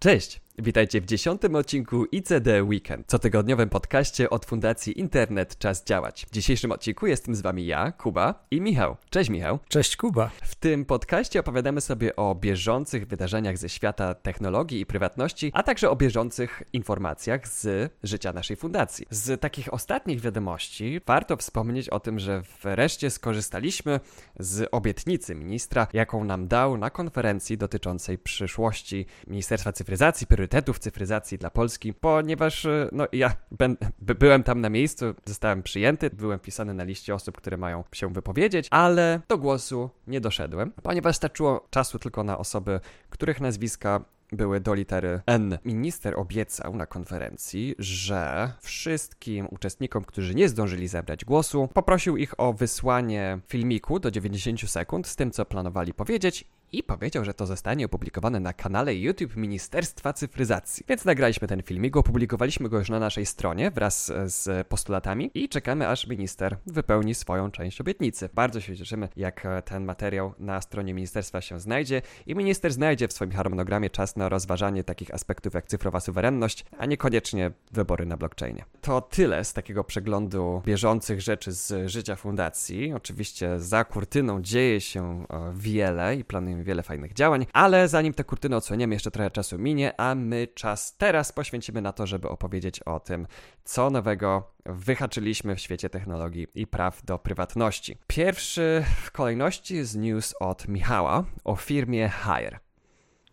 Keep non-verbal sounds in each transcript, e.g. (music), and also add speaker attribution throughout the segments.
Speaker 1: Cześć! Witajcie w dziesiątym odcinku ICD Weekend, cotygodniowym podcaście od Fundacji Internet Czas Działać. W dzisiejszym odcinku jestem z wami ja, Kuba i Michał. Cześć Michał.
Speaker 2: Cześć Kuba.
Speaker 1: W tym podcaście opowiadamy sobie o bieżących wydarzeniach ze świata technologii i prywatności, a także o bieżących informacjach z życia naszej fundacji. Z takich ostatnich wiadomości warto wspomnieć o tym, że wreszcie skorzystaliśmy z obietnicy ministra, jaką nam dał na konferencji dotyczącej przyszłości Ministerstwa Cyfryzacji, priorytetów cyfryzacji dla Polski, ponieważ e, no, ja ben, by, byłem tam na miejscu, zostałem przyjęty, byłem wpisany na liście osób, które mają się wypowiedzieć, ale do głosu nie doszedłem, ponieważ starczyło czasu tylko na osoby, których nazwiska były do litery N. Minister obiecał na konferencji, że wszystkim uczestnikom, którzy nie zdążyli zebrać głosu, poprosił ich o wysłanie filmiku do 90 sekund z tym, co planowali powiedzieć i powiedział, że to zostanie opublikowane na kanale YouTube Ministerstwa Cyfryzacji. Więc nagraliśmy ten filmik, opublikowaliśmy go już na naszej stronie wraz z postulatami i czekamy, aż minister wypełni swoją część obietnicy. Bardzo się cieszymy, jak ten materiał na stronie ministerstwa się znajdzie i minister znajdzie w swoim harmonogramie czas na rozważanie takich aspektów jak cyfrowa suwerenność, a niekoniecznie wybory na blockchainie. To tyle z takiego przeglądu bieżących rzeczy z życia fundacji. Oczywiście za kurtyną dzieje się e, wiele i planujemy wiele fajnych działań, ale zanim tę kurtynę odsłoniemy, jeszcze trochę czasu minie, a my czas teraz poświęcimy na to, żeby opowiedzieć o tym, co nowego wyhaczyliśmy w świecie technologii i praw do prywatności. Pierwszy w kolejności jest news od Michała o firmie Hire.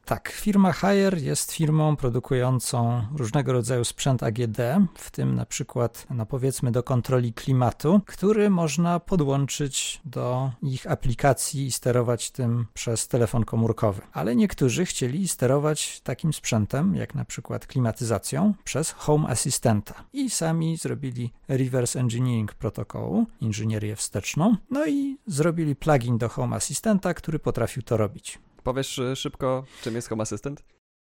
Speaker 2: Tak, firma Hire jest firmą produkującą różnego rodzaju sprzęt AGD, w tym na przykład, no powiedzmy, do kontroli klimatu, który można podłączyć do ich aplikacji i sterować tym przez telefon komórkowy. Ale niektórzy chcieli sterować takim sprzętem, jak na przykład klimatyzacją, przez Home Assistanta i sami zrobili reverse engineering protokołu, inżynierię wsteczną, no i zrobili plugin do Home Assistanta, który potrafił to robić.
Speaker 1: Powiesz y, szybko, czym jest Home Assistant?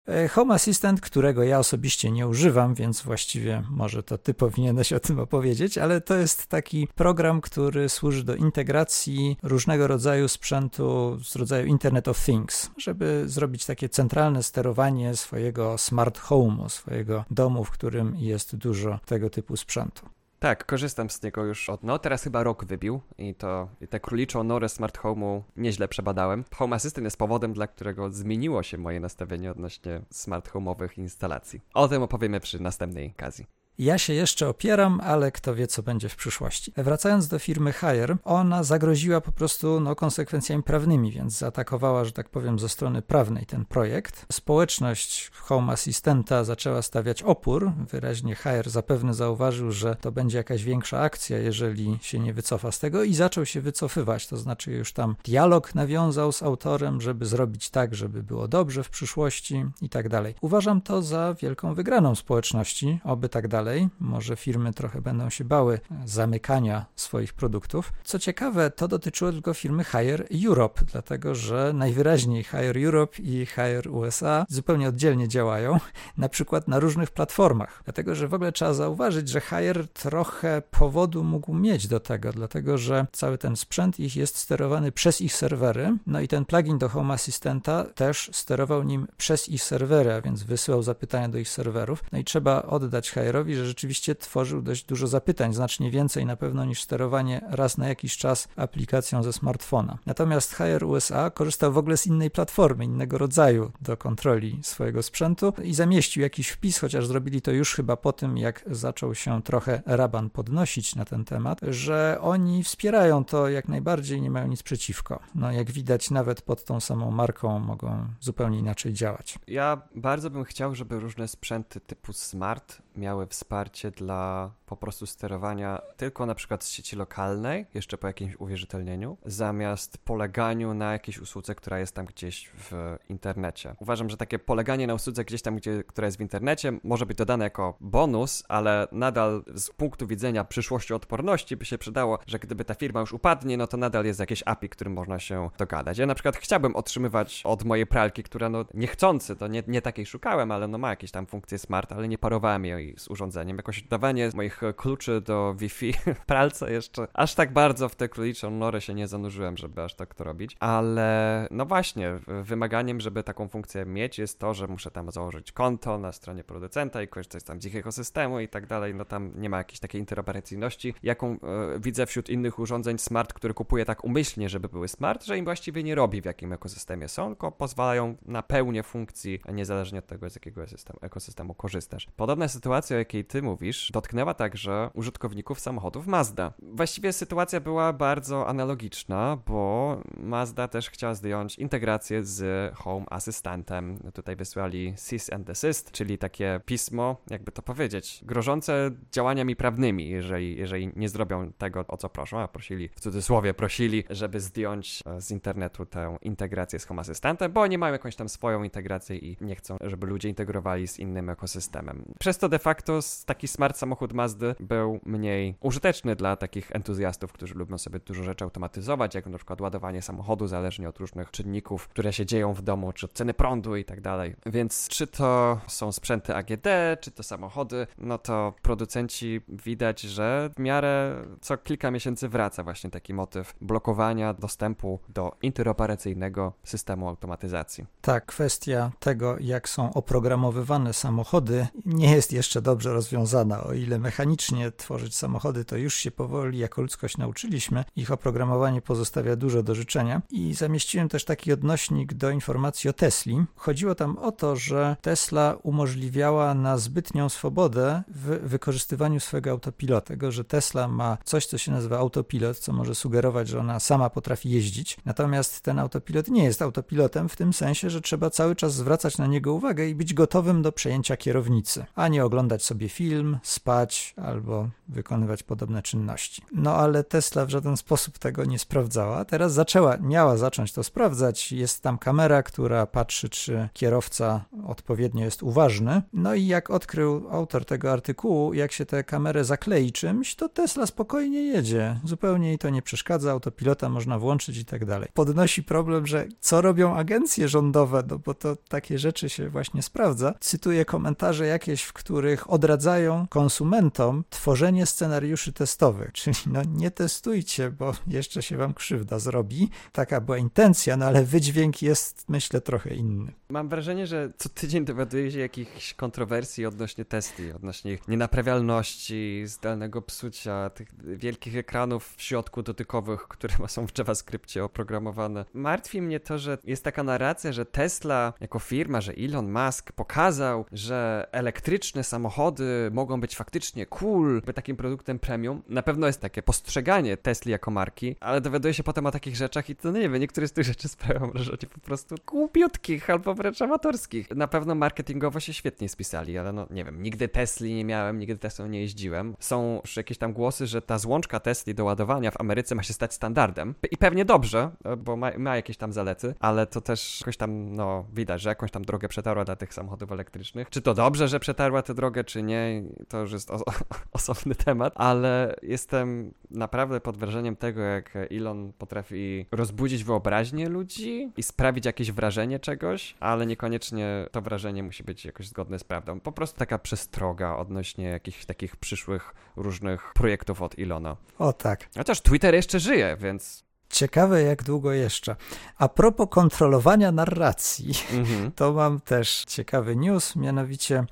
Speaker 2: E, Home Assistant, którego ja osobiście nie używam, więc właściwie może to ty powinieneś o tym opowiedzieć, ale to jest taki program, który służy do integracji różnego rodzaju sprzętu z rodzaju Internet of Things, żeby zrobić takie centralne sterowanie swojego smart home'u, swojego domu, w którym jest dużo tego typu sprzętu.
Speaker 1: Tak, korzystam z niego już od, no teraz chyba rok wybił i to i tę króliczą norę smart home'u nieźle przebadałem. Home Assistant jest powodem, dla którego zmieniło się moje nastawienie odnośnie smart home'owych instalacji. O tym opowiemy przy następnej okazji.
Speaker 2: Ja się jeszcze opieram, ale kto wie, co będzie w przyszłości. Wracając do firmy Hire, ona zagroziła po prostu no, konsekwencjami prawnymi, więc zaatakowała, że tak powiem, ze strony prawnej ten projekt. Społeczność Home Assistanta zaczęła stawiać opór. Wyraźnie Hire zapewne zauważył, że to będzie jakaś większa akcja, jeżeli się nie wycofa z tego i zaczął się wycofywać. To znaczy już tam dialog nawiązał z autorem, żeby zrobić tak, żeby było dobrze w przyszłości i tak dalej. Uważam to za wielką wygraną społeczności, oby tak dalej dalej. Może firmy trochę będą się bały zamykania swoich produktów. Co ciekawe, to dotyczyło tylko firmy Hire Europe, dlatego że najwyraźniej Hire Europe i Hire USA zupełnie oddzielnie działają, (laughs) na przykład na różnych platformach. Dlatego, że w ogóle trzeba zauważyć, że Hire trochę powodu mógł mieć do tego, dlatego że cały ten sprzęt ich jest sterowany przez ich serwery, no i ten plugin do Home Assistanta też sterował nim przez ich serwery, a więc wysyłał zapytania do ich serwerów. No i trzeba oddać Hire'owi, że rzeczywiście tworzył dość dużo zapytań, znacznie więcej na pewno niż sterowanie raz na jakiś czas aplikacją ze smartfona. Natomiast Hire USA korzystał w ogóle z innej platformy, innego rodzaju do kontroli swojego sprzętu i zamieścił jakiś wpis, chociaż zrobili to już chyba po tym, jak zaczął się trochę raban podnosić na ten temat, że oni wspierają to jak najbardziej, nie mają nic przeciwko. No jak widać, nawet pod tą samą marką mogą zupełnie inaczej działać.
Speaker 1: Ja bardzo bym chciał, żeby różne sprzęty typu smart miały wsparcie dla po prostu sterowania tylko na przykład z sieci lokalnej, jeszcze po jakimś uwierzytelnieniu, zamiast poleganiu na jakiejś usłudze, która jest tam gdzieś w internecie. Uważam, że takie poleganie na usłudze gdzieś tam, gdzie, która jest w internecie, może być dodane jako bonus, ale nadal z punktu widzenia przyszłości odporności by się przydało, że gdyby ta firma już upadnie, no to nadal jest jakieś API, którym można się dogadać. Ja na przykład chciałbym otrzymywać od mojej pralki, która no niechcący, to nie, nie takiej szukałem, ale no ma jakieś tam funkcje smart, ale nie parowałem jej z urządzeniem. Jakoś dawanie moich kluczy do Wi-Fi (laughs) pralce jeszcze aż tak bardzo w tę króliczą norę się nie zanurzyłem, żeby aż tak to robić. Ale no właśnie, wymaganiem, żeby taką funkcję mieć jest to, że muszę tam założyć konto na stronie producenta i korzystać tam z ich ekosystemu i tak dalej. No tam nie ma jakiejś takiej interoperacyjności, jaką e, widzę wśród innych urządzeń smart, które kupuję tak umyślnie, żeby były smart, że im właściwie nie robi w jakim ekosystemie są, tylko pozwalają na pełnię funkcji, niezależnie od tego, z jakiego ekosystemu, ekosystemu korzystasz. Podobna sytuacja, o jakiej ty mówisz, dotknęła także użytkowników samochodów Mazda. Właściwie sytuacja była bardzo analogiczna, bo Mazda też chciała zdjąć integrację z Home Asystentem. Tutaj wysłali cease and desist, czyli takie pismo, jakby to powiedzieć, grożące działaniami prawnymi, jeżeli, jeżeli nie zrobią tego, o co proszą, a prosili, w cudzysłowie prosili, żeby zdjąć e, z internetu tę integrację z Home Asystentem, bo oni mają jakąś tam swoją integrację i nie chcą, żeby ludzie integrowali z innym ekosystemem. Przez to de facto taki smart samochód Mazdy był mniej użyteczny dla takich entuzjastów, którzy lubią sobie dużo rzeczy automatyzować, jak na przykład ładowanie samochodu, zależnie od różnych czynników, które się dzieją w domu, czy od ceny prądu i tak dalej. Więc czy to są sprzęty AGD, czy to samochody, no to producenci widać, że w miarę co kilka miesięcy wraca właśnie taki motyw blokowania dostępu do interoperacyjnego systemu automatyzacji.
Speaker 2: Tak, kwestia tego, jak są oprogramowywane samochody, nie jest jeszcze dobrze rozwiązana. O ile mechanicznie tworzyć samochody, to już się powoli jako ludzkość nauczyliśmy, ich oprogramowanie pozostawia dużo do życzenia. I zamieściłem też taki odnośnik do informacji o Tesli. Chodziło tam o to, że Tesla umożliwiała na zbytnią swobodę w wykorzystywaniu swojego autopilota. Tego, że Tesla ma coś, co się nazywa autopilot, co może sugerować, że ona sama potrafi jeździć. Natomiast ten autopilot nie jest autopilotem w tym sensie, że trzeba cały czas zwracać na niego uwagę i być gotowym do przejęcia kierownicy, a nie oglądać sobie film, spać albo wykonywać podobne czynności. No ale Tesla w żaden sposób tego nie sprawdzała. Teraz zaczęła, miała zacząć to sprawdzać. Jest tam kamera, która patrzy, czy kierowca odpowiednio jest uważny. No i jak odkrył autor tego artykułu, jak się tę kamerę zaklei czymś, to Tesla spokojnie jedzie. Zupełnie jej to nie przeszkadza, autopilota można włączyć i tak dalej. Podnosi problem, że co robią agencje rządowe, no bo to takie rzeczy się właśnie sprawdza. Cytuję komentarze jakieś, w których odradzają konsumentom tworzenie scenariuszy testowych, (laughs) czyli no nie testujcie, bo jeszcze się wam krzywda zrobi. Taka była intencja, no ale wydźwięk jest myślę trochę inny.
Speaker 1: Mam wrażenie, że co tydzień dowiaduje się jakichś kontrowersji odnośnie testy, odnośnie ich nienaprawialności, zdalnego psucia, tych wielkich ekranów w środku dotykowych, które są w JavaScriptie oprogramowane. Martwi mnie to, że jest taka narracja, że Tesla jako firma, że Elon Musk pokazał, że elektryczne samochody mogą być faktycznie cool, by takim produktem premium. Na pewno jest takie postrzeganie Tesli jako marki, ale dowiaduje się potem o takich rzeczach i to no nie wiem, niektóre z tych rzeczy sprawiają (laughs) wrażenie po prostu głupiutkich alpo wręcz amatorskich. Na pewno marketingowo się świetnie spisali, ale no nie wiem, nigdy Tesli nie miałem, nigdy Teslą nie jeździłem. Są już jakieś tam głosy, że ta złączka Tesli do ładowania w Ameryce ma się stać standardem i pewnie dobrze, bo ma, ma jakieś tam zalety, ale to też jakoś tam, no widać, że jakąś tam drogę przetarła dla tych samochodów elektrycznych. Czy to dobrze, że przetarła tę drogę, czy nie, to już jest (laughs) osobny temat, ale jestem naprawdę pod wrażeniem tego, jak Elon potrafi rozbudzić wyobraźnię ludzi i sprawić jakieś wrażenie czegoś, ale niekoniecznie to wrażenie musi być jakoś zgodne z prawdą. Po prostu taka przestroga odnośnie jakichś takich przyszłych różnych projektów od Ilona.
Speaker 2: O tak.
Speaker 1: Chociaż Twitter jeszcze żyje, więc
Speaker 2: Ciekawe, jak długo jeszcze. A propos kontrolowania narracji, mhm. to mam też ciekawy news, mianowicie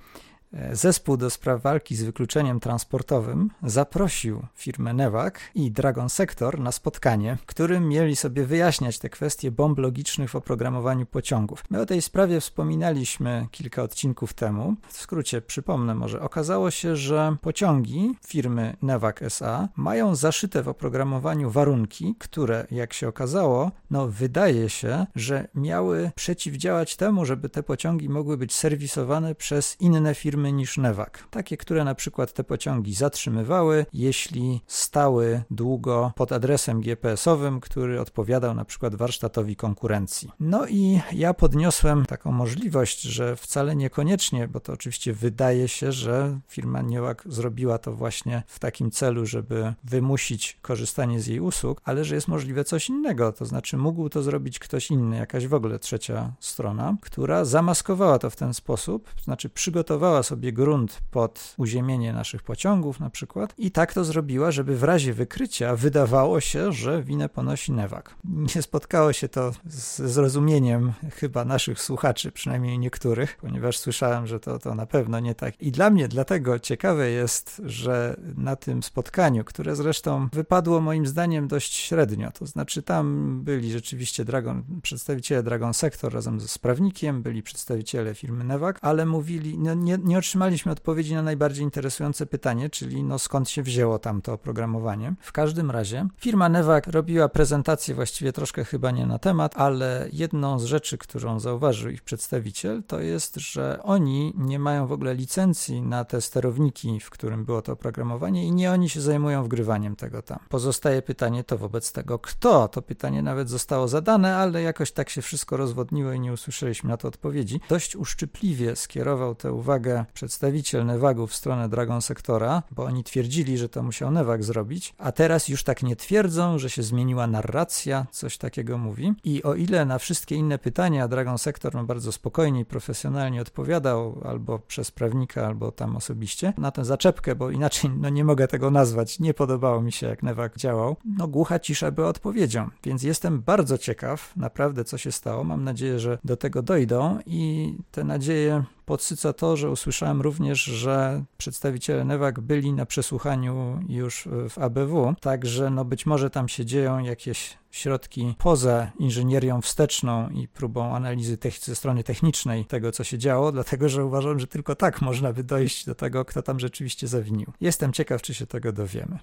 Speaker 2: Zespół do spraw walki z wykluczeniem transportowym zaprosił firmę Nevak i Dragon Sector na spotkanie, w którym mieli sobie wyjaśniać te kwestie bomb logicznych w oprogramowaniu pociągów. My o tej sprawie wspominaliśmy kilka odcinków temu. W skrócie przypomnę może. Okazało się, że pociągi firmy Nevak SA mają zaszyte w oprogramowaniu warunki, które, jak się okazało, no wydaje się, że miały przeciwdziałać temu, żeby te pociągi mogły być serwisowane przez inne firmy firmy niż Newak. Takie, które na przykład te pociągi zatrzymywały, jeśli stały długo pod adresem GPS-owym, który odpowiadał na przykład warsztatowi konkurencji. No i ja podniosłem taką możliwość, że wcale niekoniecznie, bo to oczywiście wydaje się, że firma Newak zrobiła to właśnie w takim celu, żeby wymusić korzystanie z jej usług, ale że jest możliwe coś innego, to znaczy mógł to zrobić ktoś inny, jakaś w ogóle trzecia strona, która zamaskowała to w ten sposób, to znaczy przygotowała sobie grunt pod uziemienie naszych pociągów na przykład i tak to zrobiła, żeby w razie wykrycia wydawało się, że winę ponosi Newak. Nie spotkało się to z zrozumieniem chyba naszych słuchaczy, przynajmniej niektórych, ponieważ słyszałem, że to, to na pewno nie tak. I dla mnie dlatego ciekawe jest, że na tym spotkaniu, które zresztą wypadło moim zdaniem dość średnio, to znaczy tam byli rzeczywiście Dragon, przedstawiciele Dragon Sector razem ze sprawnikiem, byli przedstawiciele firmy Nevak, ale mówili, no nie, nie otrzymaliśmy odpowiedzi na najbardziej interesujące pytanie, czyli no skąd się wzięło tam to oprogramowanie. W każdym razie firma Nevak robiła prezentację właściwie troszkę chyba nie na temat, ale jedną z rzeczy, którą zauważył ich przedstawiciel, to jest, że oni nie mają w ogóle licencji na te sterowniki, w którym było to oprogramowanie i nie oni się zajmują wgrywaniem tego tam. Pozostaje pytanie to wobec tego, kto? To pytanie nawet zostało zadane, ale jakoś tak się wszystko rozwodniło i nie usłyszeliśmy na to odpowiedzi. Dość uszczypliwie skierował tę uwagę przedstawiciel Nevagu w stronę Dragon Sektora, bo oni twierdzili, że to musiał Nevag zrobić, a teraz już tak nie twierdzą, że się zmieniła narracja, coś takiego mówi. I o ile na wszystkie inne pytania Dragon Sektor ma bardzo spokojnie i profesjonalnie odpowiadał, albo przez prawnika, albo tam osobiście, na tę zaczepkę, bo inaczej no nie mogę tego nazwać, nie podobało mi się jak Nevag działał, no głucha cisza była odpowiedzią. Więc jestem bardzo ciekaw naprawdę co się stało. Mam nadzieję, że do tego dojdą i te nadzieje podsyca to, że usłyszałem również, że przedstawiciele Newak byli na przesłuchaniu już w ABW, także no być może tam się dzieją jakieś środki poza inżynierią wsteczną i próbą analizy ze strony technicznej tego, co się działo, dlatego że uważam, że tylko tak można by dojść do tego, kto tam rzeczywiście zawinił. Jestem ciekaw, czy się tego dowiemy.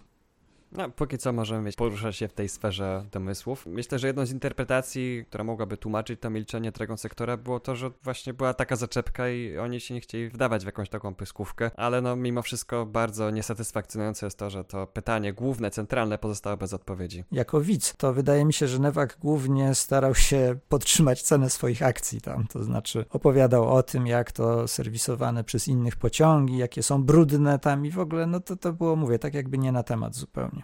Speaker 1: No, póki co możemy mieć, poruszać się w tej sferze domysłów. Myślę, że jedną z interpretacji, która mogłaby tłumaczyć to milczenie Dragon Sektora, było to, że właśnie była taka zaczepka i oni się nie chcieli wdawać w jakąś taką pyskówkę, ale no mimo wszystko bardzo niesatysfakcjonujące jest to, że to pytanie główne, centralne pozostało bez odpowiedzi.
Speaker 2: Jako widz, to wydaje mi się, że Newak głównie starał się podtrzymać cenę swoich akcji tam, to znaczy opowiadał o tym, jak to serwisowane przez innych pociągi, jakie są brudne tam i w ogóle, no to to było, mówię, tak jakby nie na temat zupełnie.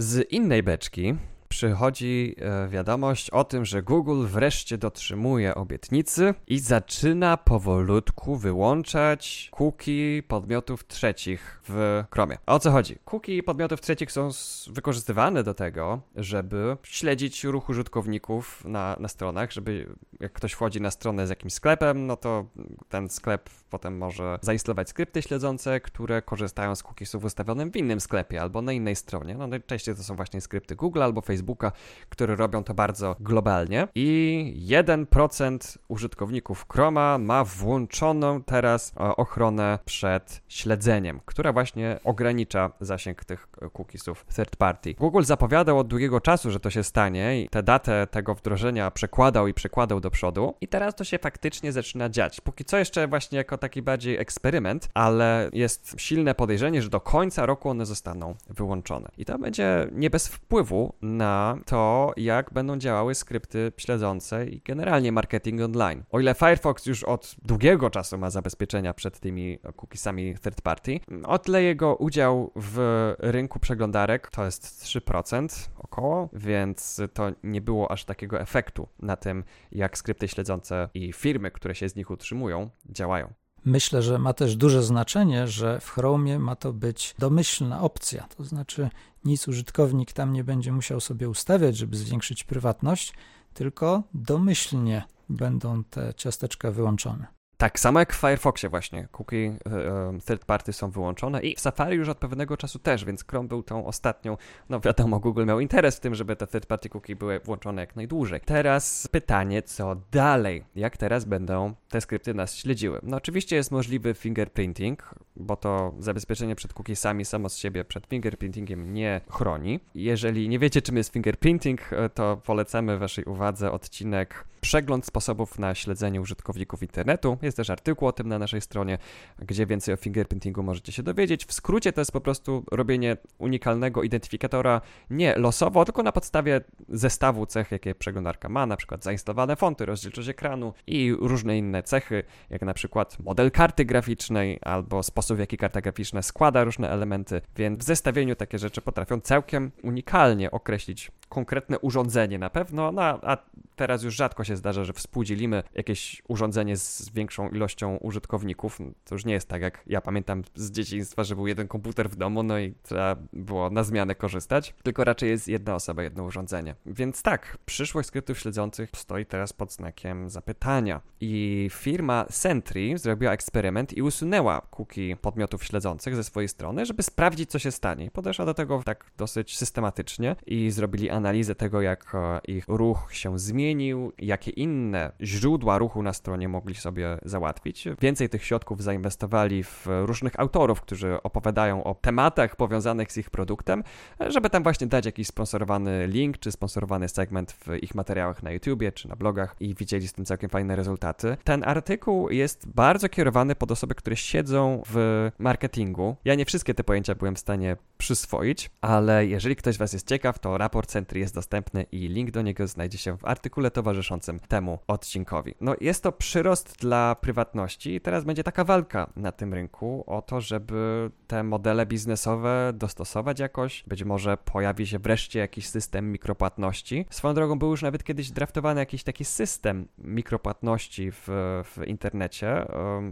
Speaker 1: Z innej beczki przychodzi e, wiadomość o tym, że Google wreszcie dotrzymuje obietnicy i zaczyna powolutku wyłączać cookie podmiotów trzecich w Chromie. O co chodzi? Cookie podmiotów trzecich są wykorzystywane do tego, żeby śledzić ruch użytkowników na, na stronach, żeby jak ktoś wchodzi na stronę z jakimś sklepem, no to ten sklep potem może zainstalować skrypty śledzące, które korzystają z cookiesów ustawionym w innym sklepie albo na innej stronie. No najczęściej to są właśnie skrypty Google albo Facebooka, które robią to bardzo globalnie. I 1% użytkowników Chroma ma włączoną teraz e, ochronę przed śledzeniem, która właśnie ogranicza zasięg tych cookiesów third party. Google zapowiadał od długiego czasu, że to się stanie i tę datę tego wdrożenia przekładał i przekładał do przodu i teraz to się faktycznie zaczyna dziać. Póki co jeszcze właśnie jako taki bardziej eksperyment, ale jest silne podejrzenie, że do końca roku one zostaną wyłączone. I to będzie nie bez wpływu na to, jak będą działały skrypty śledzące i generalnie marketing online. O ile Firefox już od długiego czasu ma zabezpieczenia przed tymi cookiesami third party, o tyle jego udział w rynku przeglądarek to jest 3% około, więc to nie było aż takiego efektu na tym, jak skrypty śledzące i firmy, które się z nich utrzymują, działają.
Speaker 2: Myślę, że ma też duże znaczenie, że w Chromie ma to być domyślna opcja, to znaczy nic użytkownik tam nie będzie musiał sobie ustawiać, żeby zwiększyć prywatność, tylko domyślnie będą te ciasteczka wyłączone.
Speaker 1: Tak samo jak w Firefoxie właśnie, cookie e, third party są wyłączone i w Safari już od pewnego czasu też, więc Chrome był tą ostatnią, no wiadomo, Google miał interes w tym, żeby te third party cookie były włączone jak najdłużej. Teraz pytanie, co dalej? Jak teraz będą te skrypty nas śledziły? No oczywiście jest możliwy fingerprinting, bo to zabezpieczenie przed cookiesami samo z siebie przed fingerprintingiem nie chroni. Jeżeli nie wiecie czym jest fingerprinting, e, to polecamy waszej uwadze odcinek Przegląd sposobów na śledzenie użytkowników internetu. Jest też artykuł o tym na naszej stronie, gdzie więcej o fingerprintingu możecie się dowiedzieć. W skrócie to jest po prostu robienie unikalnego identyfikatora nie losowo, tylko na podstawie zestawu cech, jakie przeglądarka ma, na przykład zainstalowane fonty, rozdzielczość ekranu i różne inne cechy, jak na przykład model karty graficznej albo sposób w jaki karta graficzna składa różne elementy, więc w zestawieniu takie rzeczy potrafią całkiem unikalnie określić konkretne urządzenie na pewno, no a teraz już rzadko się zdarza, że współdzielimy jakieś urządzenie z większą ilością użytkowników. To już nie jest tak, jak ja pamiętam z dzieciństwa, że był jeden komputer w domu, no i trzeba było na zmianę korzystać, tylko raczej jest jedna osoba, jedno urządzenie. Więc tak, przyszłość skryptów śledzących stoi teraz pod znakiem zapytania. I firma Sentry zrobiła eksperyment i usunęła cookie podmiotów śledzących ze swojej strony, żeby sprawdzić, co się stanie. Podeszła do tego tak dosyć systematycznie i zrobili analizę tego, jak e, ich ruch się zmienił, jakie inne źródła ruchu na stronie mogli sobie załatwić. Więcej tych środków zainwestowali w różnych autorów, którzy opowiadają o tematach powiązanych z ich produktem, żeby tam właśnie dać jakiś sponsorowany link czy sponsorowany segment w ich materiałach na YouTubie czy na blogach i widzieli z tym całkiem fajne rezultaty. Ten artykuł jest bardzo kierowany pod osoby, które siedzą w marketingu. Ja nie wszystkie te pojęcia byłem w stanie przyswoić, ale jeżeli ktoś z Was jest ciekaw, to raport Centry jest dostępny i link do niego znajdzie się w artykule towarzyszącym temu odcinkowi. No jest to przyrost dla prywatności i teraz będzie taka walka na tym rynku o to, żeby te modele biznesowe dostosować jakoś. Być może pojawi się wreszcie jakiś system mikropłatności. Swoją drogą był już nawet kiedyś draftowany jakiś taki system mikropłatności w, w internecie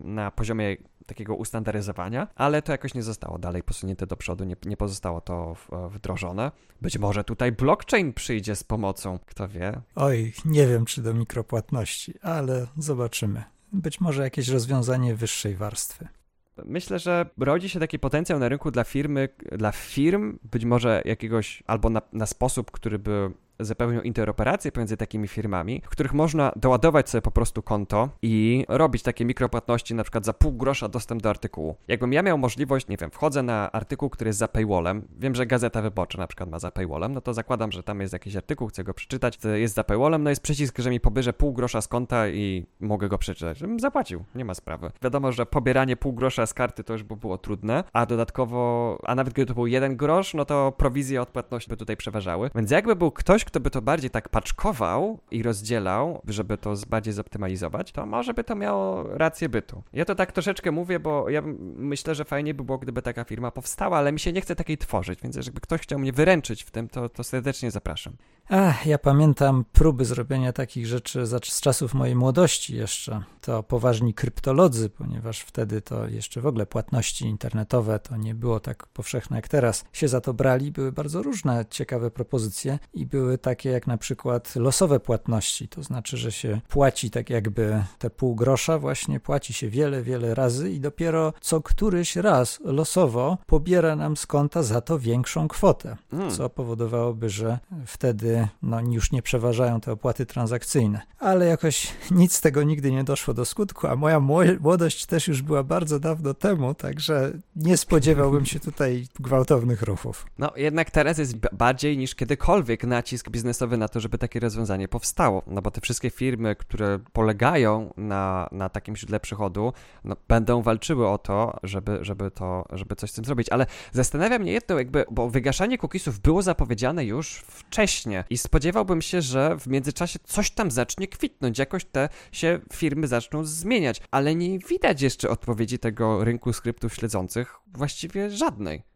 Speaker 1: na poziomie takiego ustandaryzowania, ale to jakoś nie zostało dalej posunięte do przodu, nie, nie pozostało to wdrożone. Być może tutaj blockchain przyjdzie z pomocą, kto wie.
Speaker 2: Oj, nie wiem czy do mikropłatności, ale zobaczymy. Być może jakieś rozwiązanie wyższej warstwy.
Speaker 1: Myślę, że rodzi się taki potencjał na rynku dla firmy, dla firm, być może jakiegoś, albo na, na sposób, który by zapewnią interoperację pomiędzy takimi firmami, w których można doładować sobie po prostu konto i robić takie mikropłatności, na przykład za pół grosza dostęp do artykułu. Jakbym ja miał możliwość, nie wiem, wchodzę na artykuł, który jest za paywallem, wiem, że Gazeta Wyborcza na przykład ma za paywallem, no to zakładam, że tam jest jakiś artykuł, chcę go przeczytać, jest za paywallem, no jest przycisk, że mi pobierze pół grosza z konta i mogę go przeczytać. Żebym zapłacił, nie ma sprawy. Wiadomo, że pobieranie pół grosza z karty to już by było trudne, a dodatkowo, a nawet gdyby to był jeden grosz, no to prowizje od płatności by tutaj przeważały. Więc jakby był ktoś, kto by to bardziej tak paczkował i rozdzielał, żeby to bardziej zoptymalizować, to może by to miało rację bytu. Ja to tak troszeczkę mówię, bo ja myślę, że fajnie by było, gdyby taka firma powstała, ale mi się nie chce takiej tworzyć, więc jakby ktoś chciał mnie wyręczyć w tym, to, to serdecznie zapraszam.
Speaker 2: Ach, ja pamiętam próby zrobienia takich rzeczy z czasów mojej młodości jeszcze. To poważni kryptolodzy, ponieważ wtedy to jeszcze w ogóle płatności internetowe to nie było tak powszechne jak teraz. Się za to brali, były bardzo różne ciekawe propozycje i były takie jak na przykład losowe płatności, to znaczy, że się płaci tak jakby te pół grosza właśnie płaci się wiele, wiele razy i dopiero co któryś raz losowo pobiera nam z konta za to większą kwotę, mm. co powodowałoby, że wtedy no, już nie przeważają te opłaty transakcyjne. Ale jakoś nic z tego nigdy nie doszło do skutku, a moja młodość też już była bardzo dawno temu, także nie spodziewałbym się tutaj gwałtownych ruchów.
Speaker 1: No jednak teraz jest bardziej niż kiedykolwiek nacisk biznesowy na to, żeby takie rozwiązanie powstało. No bo te wszystkie firmy, które polegają na, na takim źródle przychodu, no, będą walczyły o to, żeby, żeby to, żeby coś z tym zrobić. Ale zastanawia mnie jedno, jakby, bo wygaszanie cookiesów było zapowiedziane już wcześniej i spodziewałbym się, że w międzyczasie coś tam zacznie kwitnąć, jakoś te się firmy zaczną zmieniać, ale nie widać jeszcze odpowiedzi tego rynku skryptów śledzących, właściwie żadnej.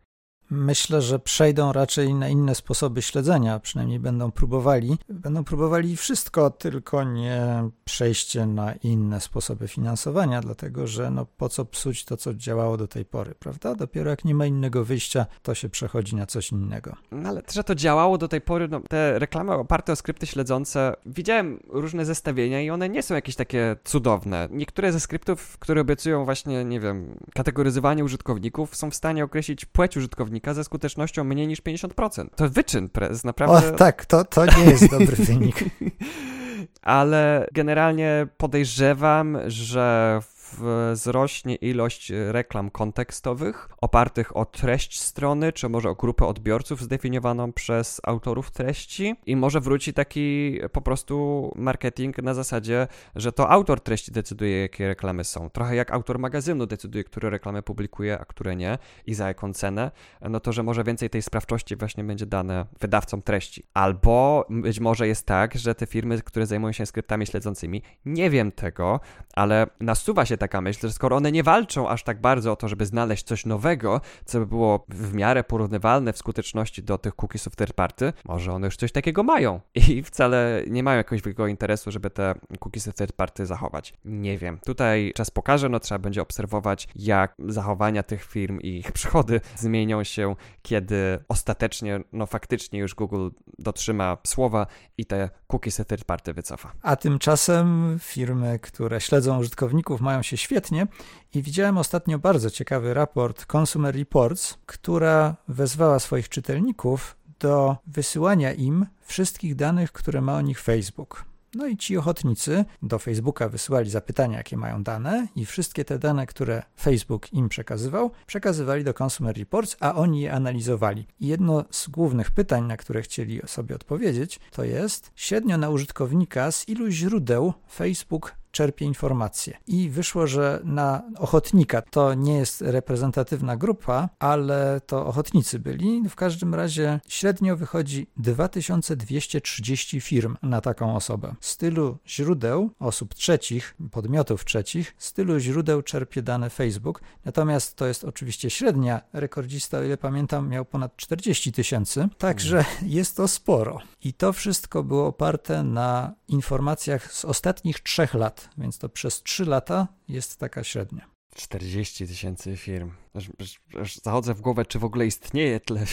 Speaker 2: Myślę, że przejdą raczej na inne sposoby śledzenia, przynajmniej będą próbowali. Będą próbowali wszystko, tylko nie przejście na inne sposoby finansowania, dlatego że no po co psuć to, co działało do tej pory, prawda? Dopiero jak nie ma innego wyjścia, to się przechodzi na coś innego.
Speaker 1: No ale że to działało do tej pory, no, te reklamy oparte o skrypty śledzące, widziałem różne zestawienia i one nie są jakieś takie cudowne. Niektóre ze skryptów, które obiecują właśnie, nie wiem, kategoryzowanie użytkowników, są w stanie określić płeć użytkownika wynika ze skutecznością mniej niż 50%. To wyczyn prez, naprawdę.
Speaker 2: O tak, to, to nie jest dobry wynik. (laughs)
Speaker 1: Ale generalnie podejrzewam, że wzrośnie ilość reklam kontekstowych opartych o treść strony, czy może o grupę odbiorców zdefiniowaną przez autorów treści i może wróci taki po prostu marketing na zasadzie, że to autor treści decyduje, jakie reklamy są. Trochę jak autor magazynu decyduje, które reklamy publikuje, a które nie i za jaką cenę, no to, że może więcej tej sprawczości właśnie będzie dane wydawcom treści. Albo być może jest tak, że te firmy, które zajmują się skryptami śledzącymi, nie wiem tego, ale nasuwa się taka myśl, że skoro one nie walczą aż tak bardzo o to, żeby znaleźć coś nowego, co by było w miarę porównywalne w skuteczności do tych cookiesów third party, może one już coś takiego mają (laughs) i wcale nie mają jakiegoś wielkiego interesu, żeby te cookiesy third party zachować. Nie wiem. Tutaj czas pokaże, no trzeba będzie obserwować, jak zachowania tych firm i ich (laughs) przychody zmienią się, kiedy ostatecznie, no faktycznie już Google dotrzyma słowa i te cookiesy third party wycofa.
Speaker 2: A tymczasem firmy, które śledzą użytkowników mają się świetnie i widziałem ostatnio bardzo ciekawy raport Consumer Reports, która wezwała swoich czytelników do wysyłania im wszystkich danych, które ma o nich Facebook. No i ci ochotnicy do Facebooka wysyłali zapytania, jakie mają dane, i wszystkie te dane, które Facebook im przekazywał, przekazywali do Consumer Reports, a oni je analizowali. I jedno z głównych pytań, na które chcieli sobie odpowiedzieć, to jest średnio na użytkownika z ilu źródeł Facebook czerpie informacje. I wyszło, że na ochotnika to nie jest reprezentatywna grupa, ale to ochotnicy byli. W każdym razie średnio wychodzi 2230 firm na taką osobę. Z tylu źródeł osób trzecich, podmiotów trzecich, z tylu źródeł czerpie dane Facebook. Natomiast to jest oczywiście średnia. Rekordzista, o ile pamiętam, miał ponad 40 tysięcy. Także jest to sporo. I to wszystko było oparte na informacjach z ostatnich trzech lat, więc to przez trzy lata jest taka średnia.
Speaker 1: 40 tysięcy firm. Aż, aż, aż zachodzę w głowę, czy w ogóle istnieje tyle.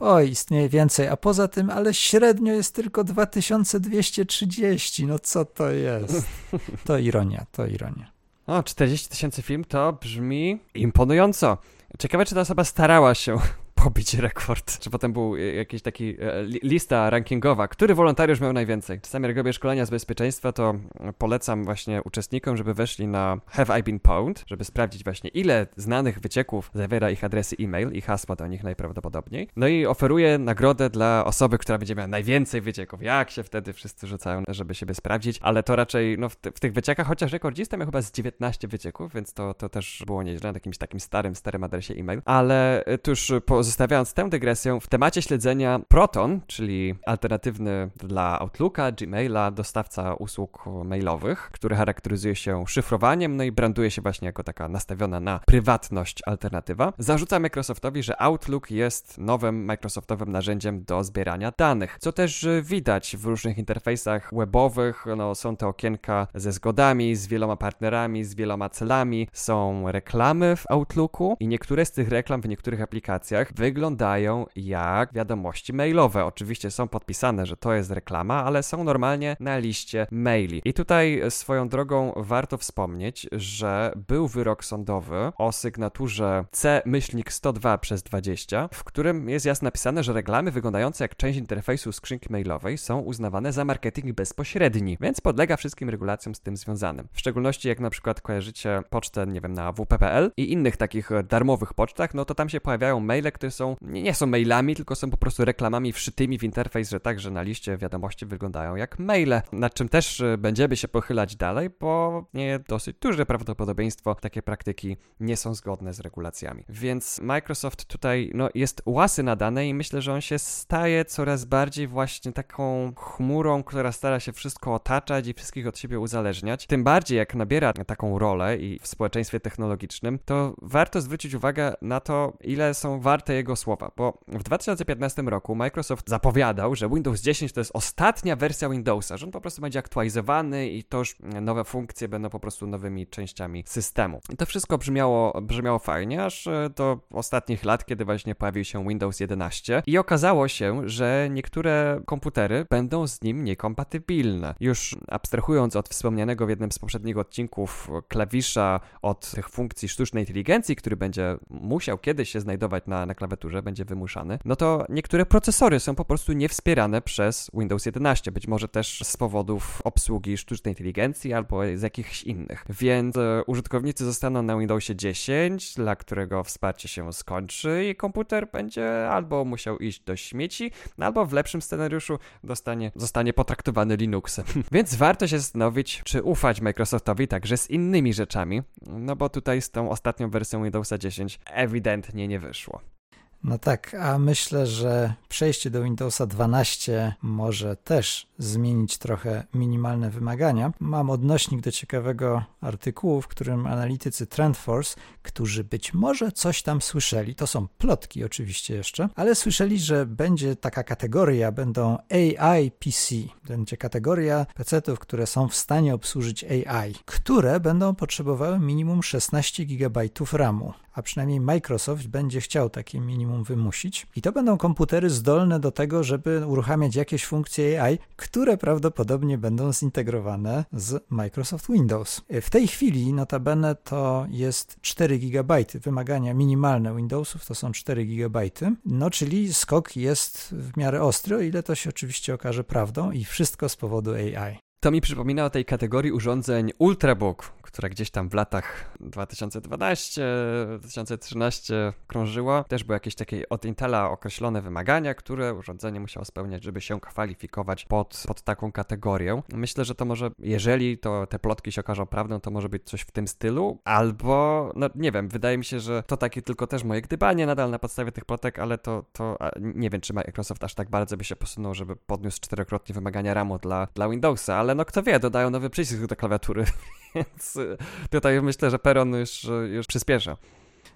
Speaker 2: Oj, istnieje więcej, a poza tym, ale średnio jest tylko 2230. No co to jest? (laughs) To ironia, to ironia.
Speaker 1: O, 40 tysięcy film to brzmi imponująco. Ciekawe, czy ta osoba starała się pobić rekord. Czy potem był e, jakiś taki e, lista rankingowa, który wolontariusz miał najwięcej. Czasami jak robię szkolenia z bezpieczeństwa, to polecam właśnie uczestnikom, żeby weszli na Have I Been Pwned, żeby sprawdzić właśnie ile znanych wycieków zawiera ich adresy e-mail i hasła do nich najprawdopodobniej. No i oferuję nagrodę dla osoby, która będzie miała najwięcej wycieków. Jak się wtedy wszyscy rzucają, żeby siebie sprawdzić, ale to raczej no, w, w tych wyciekach, chociaż rekordzista miał chyba z 19 wycieków, więc to, to też było nieźle na jakimś takim starym, starym adresie e-mail. Ale e, tuż po Zostawiając tę dygresję, w temacie śledzenia Proton, czyli alternatywny dla Outlooka, Gmaila, dostawca usług mailowych, który charakteryzuje się szyfrowaniem, no i branduje się właśnie jako taka nastawiona na prywatność alternatywa, zarzuca Microsoftowi, że Outlook jest nowym Microsoftowym narzędziem do zbierania danych, co też widać w różnych interfejsach webowych, no są te okienka ze zgodami, z wieloma partnerami, z wieloma celami, są reklamy w Outlooku i niektóre z tych reklam w niektórych aplikacjach wyglądają jak wiadomości mailowe. Oczywiście są podpisane, że to jest reklama, ale są normalnie na liście maili. I tutaj swoją drogą warto wspomnieć, że był wyrok sądowy o sygnaturze C-102 przez 20, w którym jest jasno napisane, że reklamy wyglądające jak część interfejsu skrzynki mailowej są uznawane za marketing bezpośredni, więc podlega wszystkim regulacjom z tym związanym. W szczególności jak na przykład kojarzycie pocztę, nie wiem, na wp.pl i innych takich darmowych pocztach, no to tam się pojawiają maile, które są, nie, nie są mailami, tylko są po prostu reklamami wszytymi w interfejs, że także na liście wiadomości wyglądają jak maile, nad czym też y, będziemy się pochylać dalej, bo nie dosyć duże prawdopodobieństwo takie praktyki nie są zgodne z regulacjami. Więc Microsoft tutaj no, jest łasy na dane i myślę, że on się staje coraz bardziej właśnie taką chmurą, która stara się wszystko otaczać i wszystkich od siebie uzależniać. Tym bardziej jak nabiera taką rolę i w społeczeństwie technologicznym, to warto zwrócić uwagę na to, ile są warte jego słowa, bo w 2015 roku Microsoft zapowiadał, że Windows 10 to jest ostatnia wersja Windowsa, że on po prostu będzie aktualizowany i to już nowe funkcje będą po prostu nowymi częściami systemu. I to wszystko brzmiało, brzmiało fajnie, aż e, do ostatnich lat, kiedy właśnie pojawił się Windows 11 i okazało się, że niektóre komputery będą z nim niekompatybilne. Już abstrahując od wspomnianego w jednym z poprzednich odcinków klawisza, od tych funkcji sztucznej inteligencji, który będzie musiał kiedyś się znajdować na, na klawiaturze, będzie wymuszany, no to niektóre procesory są po prostu niewspierane przez Windows 11, być może też z powodów obsługi sztucznej inteligencji albo z jakichś innych. Więc e, użytkownicy zostaną na Windowsie 10, dla którego wsparcie się skończy i komputer będzie albo musiał iść do śmieci, albo w lepszym scenariuszu dostanie, zostanie potraktowany Linuxem. (laughs) Więc warto się zastanowić, czy ufać Microsoftowi także z innymi rzeczami, no bo tutaj z tą ostatnią wersją Windowsa 10 ewidentnie nie wyszło.
Speaker 2: No tak, a myślę, że przejście do Windowsa 12 może też zmienić trochę minimalne wymagania. Mam odnośnik do ciekawego artykułu, w którym analitycy TrendForce, którzy być może coś tam słyszeli, to są plotki oczywiście jeszcze, ale słyszeli, że będzie taka kategoria, będą AI PC, będzie kategoria PC-ów, które są w stanie obsłużyć AI, które będą potrzebowały minimum 16 GB RAMu a przynajmniej Microsoft będzie chciał takie minimum wymusić. I to będą komputery zdolne do tego, żeby uruchamiać jakieś funkcje AI, które prawdopodobnie będą zintegrowane z Microsoft Windows. W tej chwili notabene to jest 4 GB. Wymagania minimalne Windowsów to są 4 GB. No czyli skok jest w miarę ostry, o ile to się oczywiście okaże prawdą i wszystko z powodu AI.
Speaker 1: To mi przypomina o tej kategorii urządzeń Ultrabook, która gdzieś tam w latach 2012-2013 krążyła. Też były jakieś takie od Intela określone wymagania, które urządzenie musiało spełniać, żeby się kwalifikować pod, pod taką kategorię. Myślę, że to może, jeżeli to te plotki się okażą prawdą, to może być coś w tym stylu, albo, no nie wiem, wydaje mi się, że to takie tylko też moje gdybanie nadal na podstawie tych plotek, ale to, to nie wiem, czy Microsoft aż tak bardzo by się posunął, żeby podniósł czterokrotnie wymagania RAMu dla, dla Windowsa, ale no kto wie, dodają nowy przycisk do klawiatury, (laughs) więc tutaj myślę, że Peron już, już przyspiesza.